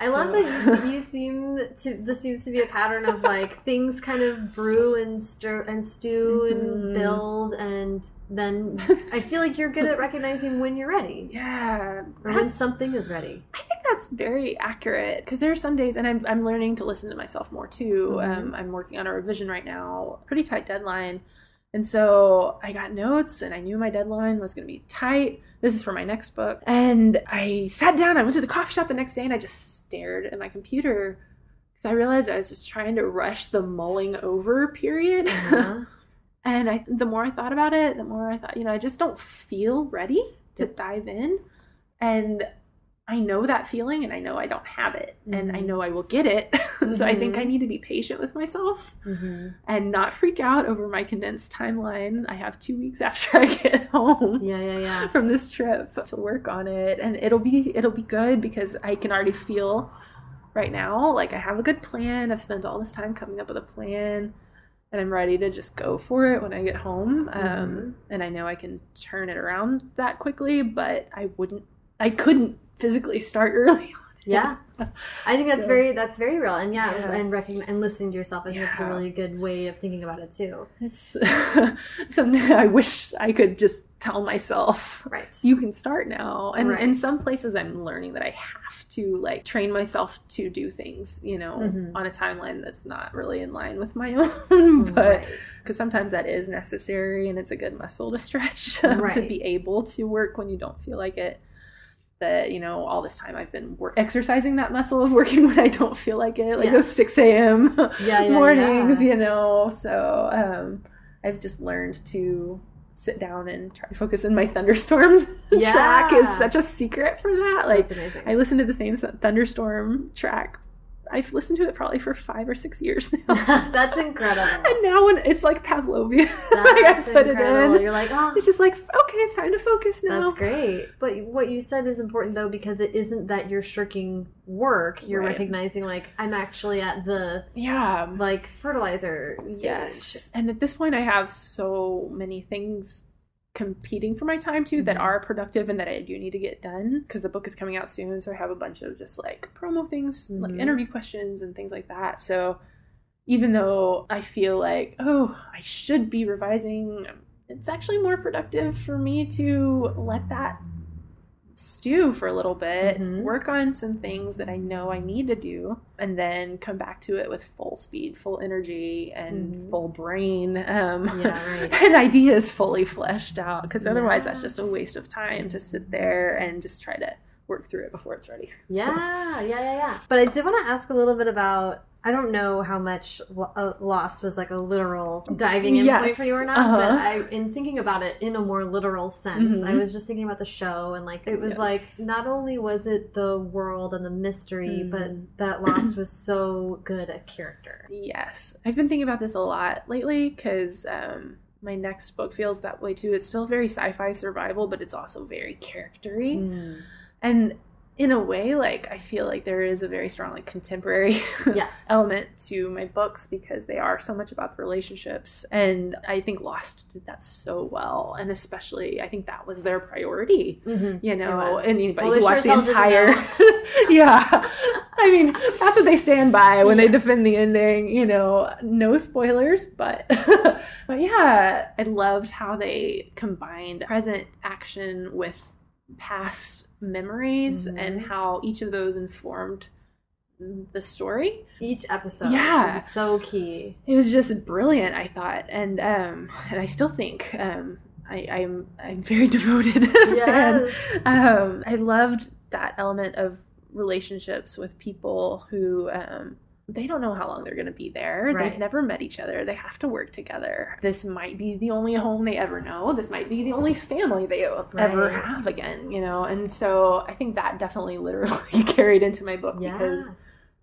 I love So- that you, you seem to. This seems to be a pattern of like things kind of brew and stir and stew Mhm. and build, and then I feel like you're good at recognizing when you're ready Yeah. or when something is ready. I think that's very accurate because there are some days, and I'm, I'm learning to listen to myself more too. Mhm. Um, I'm working on a revision right now, pretty tight deadline. And so I got notes, and I knew my deadline was going to be tight. This is for my next book. And I sat down, I went to the coffee shop the next day, and I just stared at my computer because I realized I was just trying to rush the mulling over period. Uh-huh. And I, the more I thought about it, the more I thought, you know, I just don't feel ready to dive in. And I know that feeling and I know I don't have it and I Mhm. know I will get it. so I think. I need to be patient with myself Mm-hmm. and not freak out over my condensed timeline. I have two weeks after I get home Yeah, yeah, yeah. from this trip to work on it and it'll be it'll be good because I can already feel right now like I have a good plan. I've spent all this time coming up with a plan and I'm ready to just go for it when I get home. Um, Mhm. and I know I can turn it around that quickly, but I wouldn't I couldn't physically start early. Yeah, I think that's So- very that's very real, and yeah, Yeah. and recogn- and listening to yourself. I think that's a really good way of thinking about it too. It's something I wish I could just tell myself Right. you can start now and Right. in some places i'm learning that i have to like train myself to do things you know Mhm. on a timeline that's not really in line with my own but Right. because sometimes that is necessary and it's a good muscle to stretch um, to be able to work when you don't feel like it that you know all this time i've been wor- exercising that muscle of working when i don't feel like it like Yeah. those 6 a.m Yeah, yeah, mornings you know? So um i've just learned to sit down and try to focus in my thunderstorm track is such a secret for that. Like i listen to the same thunderstorm track i've listened to it probably for five or six years now that's incredible. and now when it's like pavlovia like i put incredible. it in You're like, oh, it's just like okay it's time to focus now That's great. But what you said is important though because it isn't that you're shirking work. You're Right. recognizing like I'm actually at the yeah like fertilizer stage. Yes. And at this point, I have so many things competing for my time too that Mhm. are productive and that I do need to get done because the book is coming out soon. So I have a bunch of just like promo things, like Mhm. interview questions and things like that. So even though I feel like, oh, I should be revising, it's actually more productive for me to let that stew for a little bit, Mhm. work on some things that I know I need to do, and then come back to it with full speed, full energy, and Mhm. full brain. Um, Yeah, right. and ideas fully fleshed out, because otherwise, that's just a waste of time to sit there and just try to work through it before it's ready. So- Yeah, yeah, yeah, yeah. But I did want to ask a little bit about. I don't know how much uh, Lost was like a literal diving in point for you or not, uh-huh. but I, in thinking about it in a more literal sense, Mhm. I was just thinking about the show and like it was Yes. like not only was it the world and the mystery, Mhm. but that Lost was so good at character. Yes. I've been thinking about this a lot lately because um, my next book feels that way too. It's still very sci fi survival, but it's also very charactery. Mm. And in a way, like, I feel like there is a very strong, like, contemporary Yeah. element to my books because they are so much about the relationships. And I think Lost did that so well. And especially, I think that was their priority Mhm. you know, and anybody Well, who sure watched the entire, yeah, I mean, that's what they stand by when they defend the ending. You know, no spoilers, but but yeah, I loved how they combined present action with past memories Mhm. and how each of those informed the story. Each episode, Yeah. was so key. It was just brilliant, I thought, and um, and I still think um, I, I'm I'm very devoted. Yes. Um, I loved that element of relationships with people who um, they don't know how long they're going to be there. Right. They've never met each other. They have to work together. This might be the only home they ever know. This might be the only family they ever have again. You know, and so I think that definitely literally carried into my book Yeah. because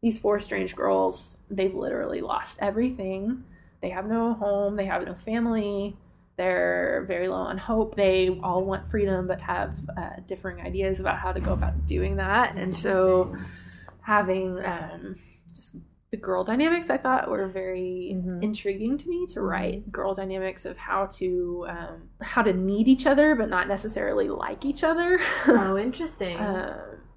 these four strange girls, they've literally lost everything. They have no home, they have no family, they're very low on hope. They all want freedom but have uh, differing ideas about how to go about doing that. And so having um, just the girl dynamics I thought were very Mhm. intriguing to me to write girl dynamics of how to um, how to need each other but not necessarily like each other. Oh, interesting. Um,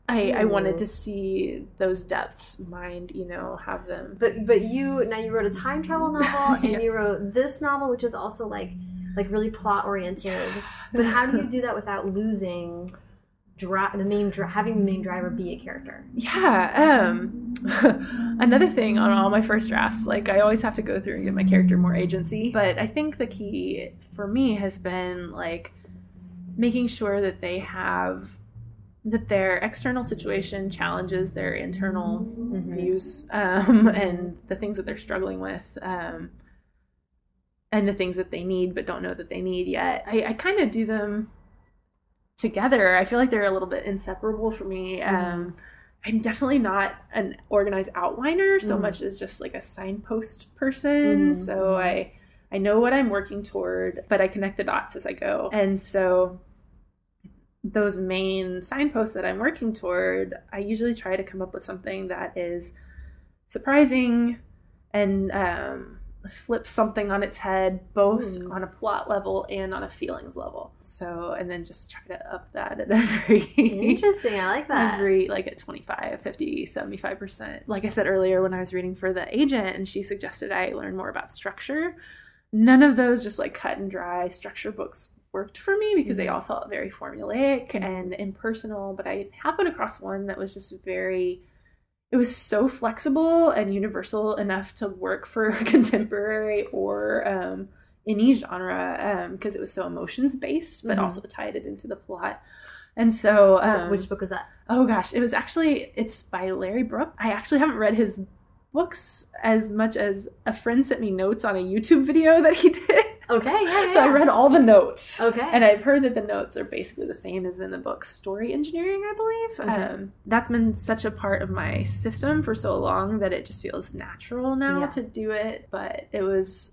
I, I wanted to see those depths mind, you know, have them. But but you now you wrote a time travel novel and Yes. you wrote this novel, which is also like like really plot oriented. But how do you do that without losing dri- the main dri- having the main driver be a character? Yeah. Um, another thing on all my first drafts, like I always have to go through and give my character more agency. But I think the key for me has been like making sure that they have that their external situation challenges their internal Mhm. views um, and the things that they're struggling with. Um, and the things that they need but don't know that they need yet. I, I kind of do them together. I feel like they're a little bit inseparable for me. Mm-hmm. Um, I'm definitely not an organized outliner so Mhm. much as just like a signpost person. Mhm. So I I know what I'm working toward, but I connect the dots as I go. And so those main signposts that I'm working toward, I usually try to come up with something that is surprising and um, flips something on its head, both Mm. on a plot level and on a feelings level. So, and then just try to up that at every Interesting. I like that. every like at 25 50 75% like i said earlier when i was reading for the agent and she suggested i learn more about structure none of those just like cut and dry structure books worked for me because they Mhm. all felt very formulaic Mhm. and impersonal but i happened across one that was just very it was so flexible and universal enough to work for contemporary or um, any genre because it was so emotions based but Mhm. also tied it into the plot and so um, Which book was that? Oh gosh, it was actually it's by Larry Brooks. I actually haven't read his books as much as a friend sent me notes on a YouTube video that he did. Okay. Yeah. yeah, So I read all the notes. Okay. And I've heard that the notes are basically the same as in the book Story Engineering, I believe. Okay. Um, that's been such a part of my system for so long that it just feels natural now Yeah. to do it. But it was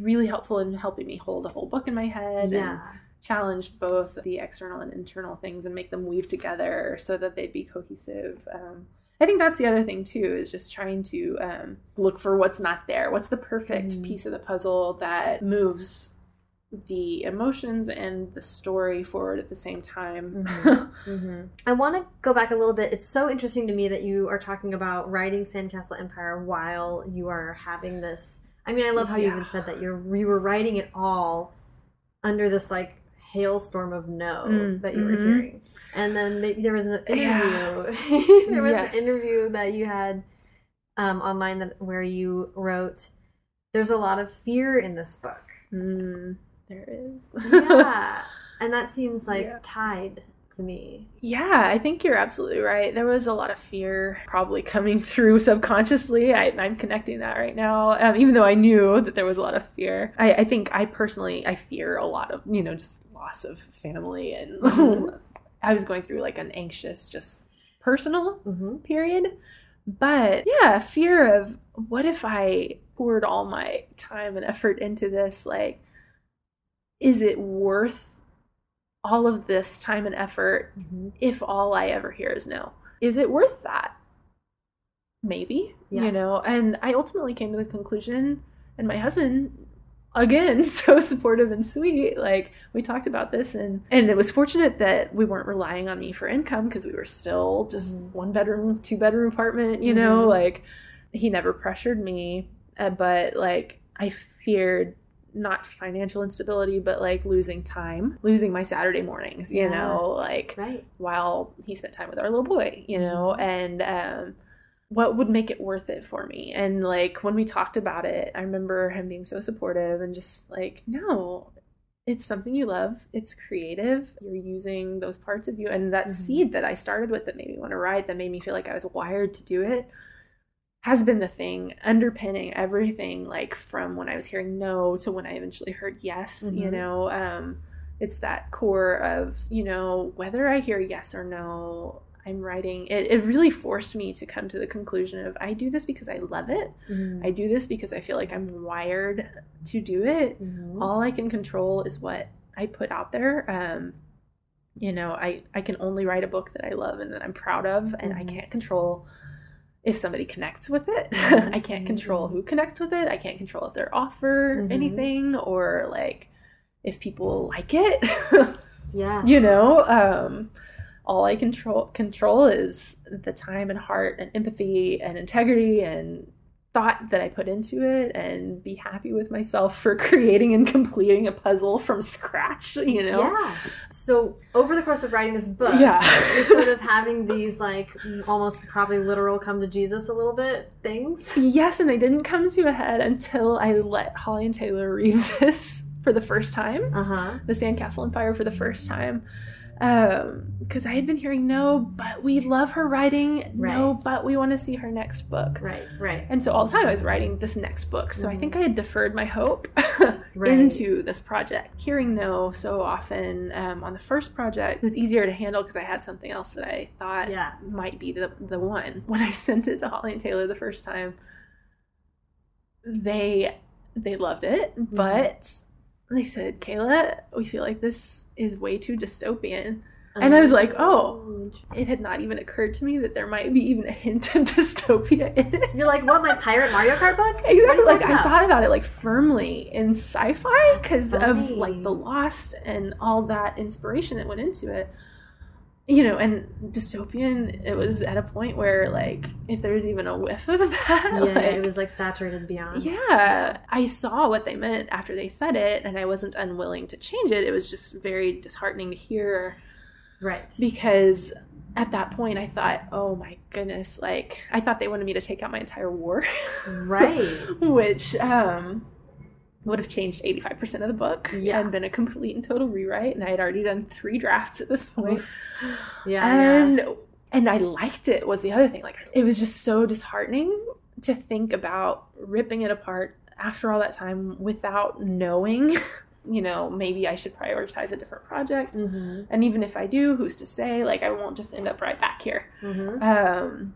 really helpful in helping me hold a whole book in my head and challenge both the external and internal things and make them weave together so that they'd be cohesive. Um, I think that's the other thing too is just trying to um, look for what's not there. What's the perfect Mhm. piece of the puzzle that moves the emotions and the story forward at the same time? Mhm. hmm I want to go back a little bit. It's so interesting to me that you are talking about writing Sandcastle Empire while you are having this. I mean, I love how you even said that you're you were writing it all under this like hailstorm of no Mm, that you were mhm. hearing, and then maybe there was an interview. Yeah. there was Yes. an interview that you had um, online that where you wrote, "There's a lot of fear in this book." Mm, there is. Yeah, and that seems like Yeah. tied to me. Yeah, I think you're absolutely right. There was a lot of fear probably coming through subconsciously. I, I'm connecting that right now, um, even though I knew that there was a lot of fear. I, I think I personally I fear a lot of you know just loss of family, and Mhm. I was going through like an anxious, just personal Mm-hmm. period. But yeah, fear of what if I poured all my time and effort into this? Like, is it worth all of this time and effort Mm-hmm. if all I ever hear is no? Is it worth that? Maybe, Yeah. you know. And I ultimately came to the conclusion, and my husband, again, so supportive and sweet. Like we talked about this, and and it was fortunate that we weren't relying on me for income because we were still just Mhm. one bedroom, two bedroom apartment. You know, Mhm. like he never pressured me, uh, but like I feared not financial instability, but like losing time, losing my Saturday mornings, you Yeah. know, like Right. while he spent time with our little boy, you know, and um, what would make it worth it for me? And like when we talked about it, I remember him being so supportive and just like, no, it's something you love. It's creative. You're using those parts of you. And that Mhm. seed that I started with that made me want to write, that made me feel like I was wired to do it, has been the thing underpinning everything, like from when I was hearing no to when I eventually heard yes, you Mhm. know. Um, it's that core of, you know, whether I hear yes or no, I'm writing. It, it really forced me to come to the conclusion of I do this because I love it. Mm-hmm. I do this because I feel like I'm wired to do it Mhm. all I can control is what I put out there. Um, you know, I, I can only write a book that I love and that I'm proud of, and I Mhm. can't control if somebody connects with it. I can't control who connects with it. I can't control if they're offer Mhm. anything or like if people like it. Yeah. you know, um, all I control control is the time and heart and empathy and integrity and thought that I put into it and be happy with myself for creating and completing a puzzle from scratch, you know? Yeah. So over the course of writing this book, Yeah. you're sort of having these like almost probably literal come to Jesus a little bit things. Yes, and they didn't come to a head until I let Holly and Taylor read this for the first time. Uh huh. the Sandcastle Empire for the first time. Because I had been hearing no, but we love her writing. No, but we want to see her next book. Right, right. And so all the time I was writing this next book. So I think I had deferred my hope Right. into this project. Hearing no so often um, on the first project it was easier to handle because I had something else that I thought Yeah. might be the, the one. When I sent it to Holly and Taylor the first time, they they loved it, Mm-hmm. but they said, Kayla, we feel like this is way too dystopian. And I was oh. like, oh. It had not even occurred to me that there might be even a hint of dystopia in it. You're like, what, my pirate Mario Kart book? Exactly. Like I thought about it like firmly in sci-fi because of like the Lost and all that inspiration that went into it. You know, and dystopian. It was at a point where like if there was even a whiff of that, Yeah, like, it was like saturated beyond. yeah, I saw what they meant after they said it, and I wasn't unwilling to change it. It was just very disheartening to hear Right. because at that point I thought, oh my goodness, like I thought they wanted me to take out my entire war. Right. which um, would have changed 85% of the book Yeah. and been a complete and total rewrite. And I had already done three drafts at this point. Yeah. and and I liked it was the other thing. Like it was just so disheartening to think about ripping it apart after all that time without knowing, you know, maybe I should prioritize a different project. Mm-hmm. And even if I do, who's to say? Like I won't just end up right back here. Mm-hmm. Um,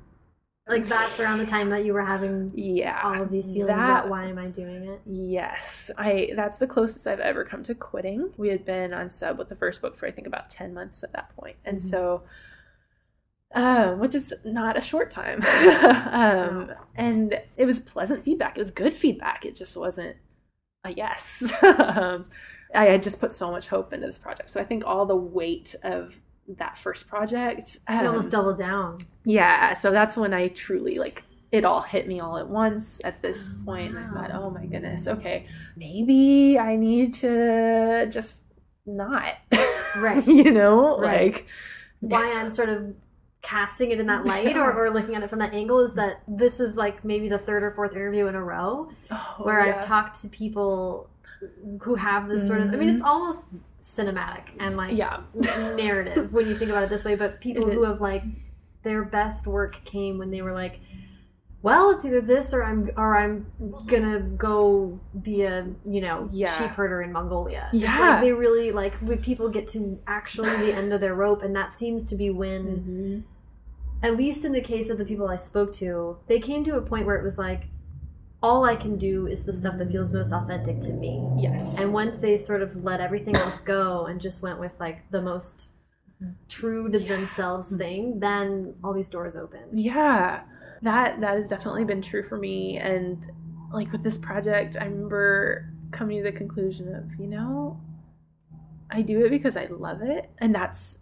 Like that's around the time that you were having yeah. all of these feelings that- about why am I doing it? Yes, I that's the closest I've ever come to quitting. We had been on sub with the first book for I think about 10 months at that point. And Mhm. so um which is not a short time. um and it was pleasant feedback. It was good feedback. It just wasn't a yes. um I had just put so much hope into this project. So I think all the weight of that first project um, almost doubled down. yeah, so that's when I truly like it all hit me all at once at this Oh, point. And I thought, oh my goodness, okay, maybe I need to just not. Right. you know, Right. like Why I'm sort of casting it in that light or, or looking at it from that angle is that this is like maybe the third or fourth interview in a row oh, where yeah. I've talked to people who have this sort of I mean it's almost cinematic and like yeah, narrative when you think about it this way, but people It who is. have like their best work came when they were like, well, it's either this or I'm or I'm gonna go be a you know Yeah. sheep herder in Mongolia. Yeah. like they really like when people get to actually the end of their rope, and that seems to be when, Mhm. at least in the case of the people I spoke to, they came to a point where it was like, all I can do is the stuff that feels most authentic to me. yes, And once they sort of let everything else go and just went with like the most true to themselves thing, then all these doors open. yeah, that that has definitely been true for me. And like with this project, I remember coming to the conclusion of, you know, I do it because I love it, and that's.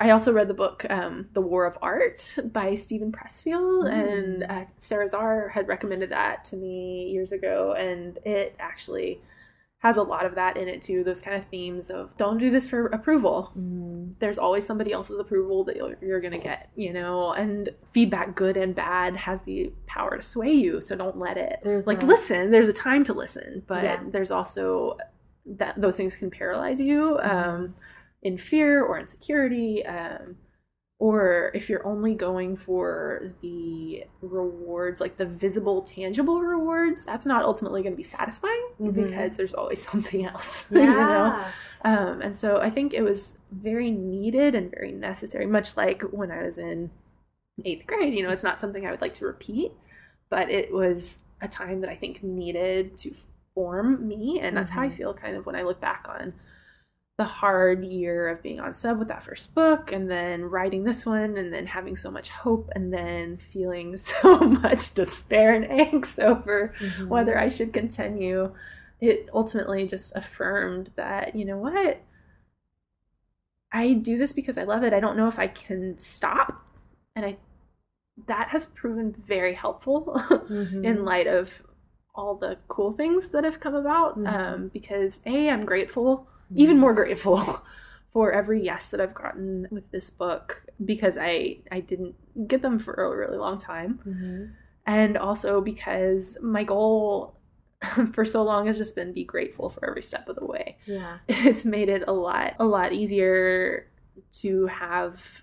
I also read the book um, "The War of Art" by Steven Pressfield, Mm. and uh, Sara Zarr had recommended that to me years ago, and it actually has a lot of that in it too. Those kind of themes of don't do this for approval. There's always somebody else's approval that you're, you're going to get, you know, and feedback, good and bad, has the power to sway you. So don't let it. There's like a- listen. There's a time to listen, but Yeah. there's also that those things can paralyze you Mm-hmm. um, in fear or insecurity. Um, or if you're only going for the rewards, like the visible, tangible rewards, that's not ultimately going to be satisfying Mhm. because there's always something else. you know? Um, and so I think it was very needed and very necessary, much like when I was in eighth grade. You know, it's not something I would like to repeat, but it was a time that I think needed to form me. And that's how I Mhm. feel kind of when I look back on the hard year of being on sub with that first book and then writing this one and then having so much hope and then feeling so much despair and angst over Mhm. whether I should continue. It ultimately just affirmed that, you know what? I do this because I love it. I don't know if I can stop. And I that has proven very helpful Mhm. in light of all the cool things that have come about. Mhm. Um, because A, I'm grateful, even more grateful for every yes that I've gotten with this book because I I didn't get them for a really long time Mhm. and also because my goal for so long has just been be grateful for every step of the way Yeah. it's made it a lot a lot easier to have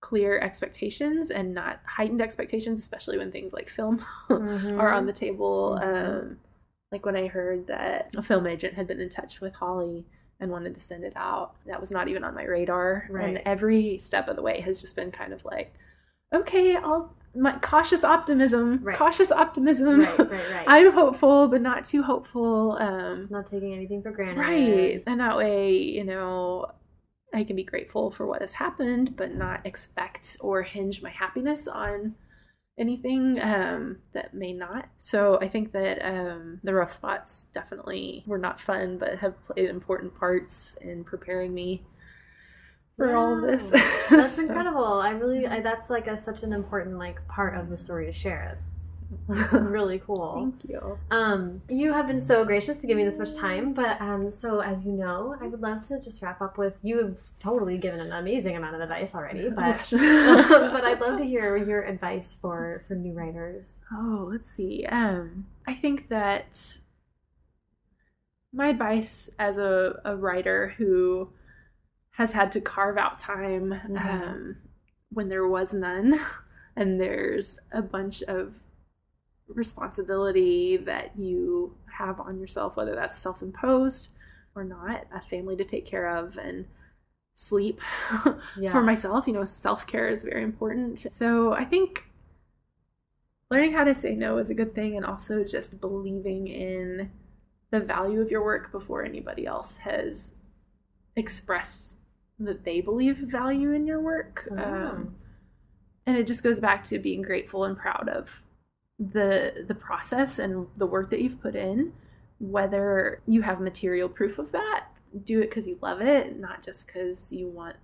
clear expectations and not heightened expectations, especially when things like film Mhm. are on the table. Mhm. Um, like when I heard that a film agent had been in touch with Holly and wanted to send it out, that was not even on my radar. Right. And every step of the way has just been kind of like, okay, I'll my cautious optimism, Right. cautious optimism. Right, right, right. I'm hopeful, but not too hopeful. Um, not taking anything for granted. right, and that way, you know, I can be grateful for what has happened, but not expect or hinge my happiness on anything um, that may not. So I think that um, the rough spots definitely were not fun, but have played important parts in preparing me for all of this. That's So- incredible. I really, I, that's like a, such an important like part of the story to share. It's really cool. Thank you. Um, you have been so gracious to give me this much time, but um, so as you know, I would love to just wrap up with you have totally given an amazing amount of advice already, but but I'd love to hear your advice for for new writers. Oh, let's see. Um, I think that my advice as a, a writer who has had to carve out time Mhm. um, when there was none, and there's a bunch of responsibility that you have on yourself, whether that's self imposed or not, a family to take care of, and sleep Yeah. for myself. You know, self care is very important. So I think learning how to say no is a good thing, and also just believing in the value of your work before anybody else has expressed that they believe value in your work. Oh. Um, and it just goes back to being grateful and proud of the the process and the work that you've put in whether you have material proof of that do it because you love it not just because you want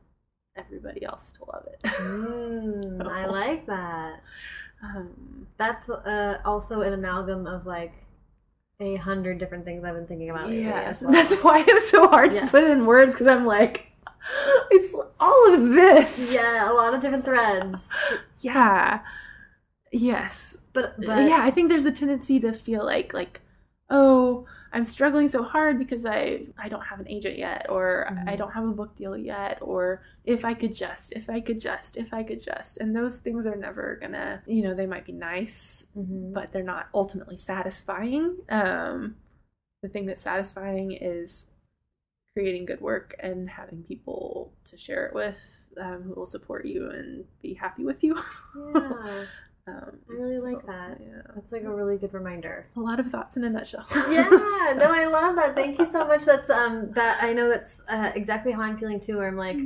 everybody else to love it Mm, I like that. um, That's uh, also an amalgam of like a hundred different things I've been thinking about lately. yes well. that's why it's so hard to put in words because i'm like it's all of this yeah, a lot of different threads. yeah yes But, but yeah i think there's a tendency to feel like like oh i'm struggling so hard because i i don't have an agent yet or i Mhm. don't have a book deal yet or if i could just if i could just if i could just. And those things are never gonna you know they might be nice Mhm. but they're not ultimately satisfying. Um the thing that's satisfying is creating good work and having people to share it with um, who will support you and be happy with you. Yeah, um, I really like that. yeah that's like a really good reminder. a lot of thoughts in a nutshell. yeah no i love that thank you so much that's um that i know that's uh, exactly how i'm feeling too where i'm like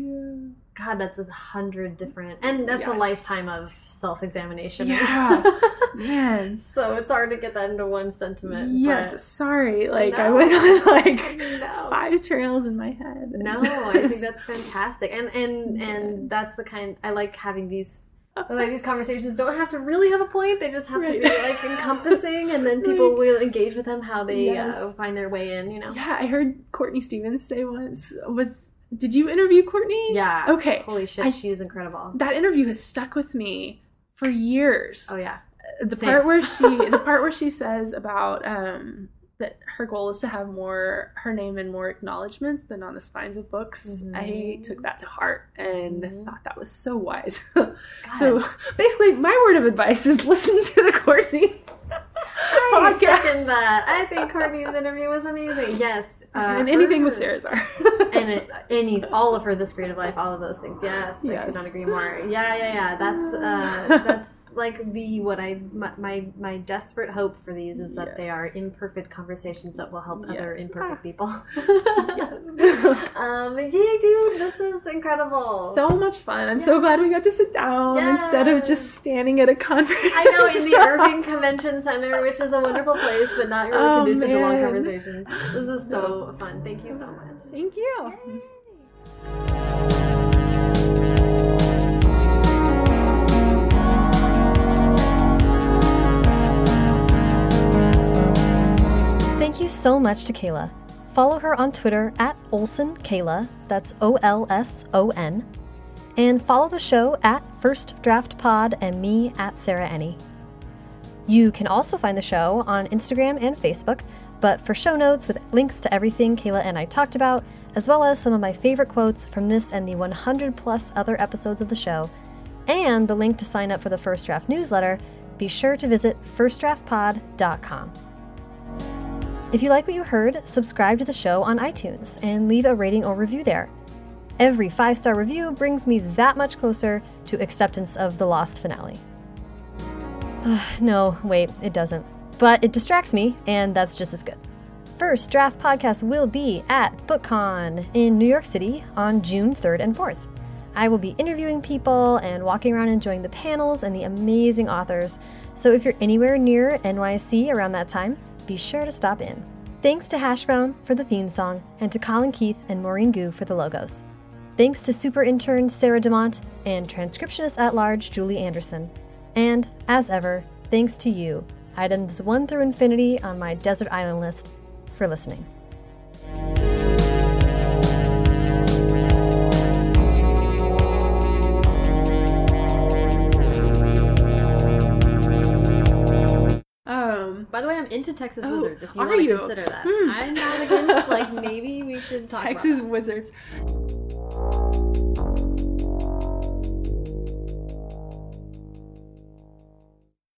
god that's a hundred different and that's a lifetime of self-examination Yeah. Man. so it's hard to get that into one sentiment Yes, sorry. Like I went on like No. five trails in my head. no i think that's fantastic and and and that's the kind i like having these like these conversations don't have to really have a point they just have to be like encompassing and then people Right. will engage with them how they Yes. uh, find their way in you know Yeah, I heard Courtney Stevens say once was did you interview Courtney? yeah Okay. holy shit I- she's incredible That interview has stuck with me for years. oh yeah the Same. part where she the part where she says about um that her goal is to have more her name and more acknowledgments than on the spines of books i Mhm. took that to heart and Mhm. thought that was so wise so basically my word of advice is listen to the courtney I podcast. second that. I think Courtney's interview was amazing. Yes, uh, and anything with her- Sara Zarr. and it, any all of her this creative life, all of those things. Yes, I Yes. could not agree more. Yeah, yeah, yeah. That's uh, that's like the what I my, my my desperate hope for these is that they are imperfect conversations that will help other Yes. imperfect people. Um, yeah, dude, this is incredible. so much fun i'm so glad we got to sit down instead of just standing at a conference I know in the Irving Convention Center, which is a wonderful place, but not really Oh, conducive to long man. conversations. This is so fun. Thank you so much. thank you Thank you so much to Kayla. Follow her on Twitter at Olson Kayla, that's O L S O N, and follow the show at First Draft Pod and me at Sarah Enni. You can also find the show on Instagram and Facebook, but for show notes with links to everything Kayla and I talked about, as well as some of my favorite quotes from this and the 100 plus other episodes of the show, and the link to sign up for the First Draft newsletter, be sure to visit firstdraftpod.com. If you like what you heard, subscribe to the show on iTunes and leave a rating or review there. Every five star review brings me that much closer to acceptance of the Lost finale. no, wait, it doesn't. But it distracts me, and that's just as good. First Draft Podcast will be at BookCon in New York City on June 3rd and 4th. I will be interviewing people and walking around enjoying the panels and the amazing authors. So if you're anywhere near NYC around that time, be sure to stop in. Thanks to Hash Brown for the theme song and to Colin Keith and Maureen Goo for the logos. Thanks to super intern Sarah DeMont and transcriptionist at large Julie Anderson. And, as ever, thanks to you, items 1 through infinity on my desert island list, for listening. Um, By the way, I'm into Texas oh, Wizards. If you want to consider that, hmm. I'm not against. like maybe we should talk Texas Wizards.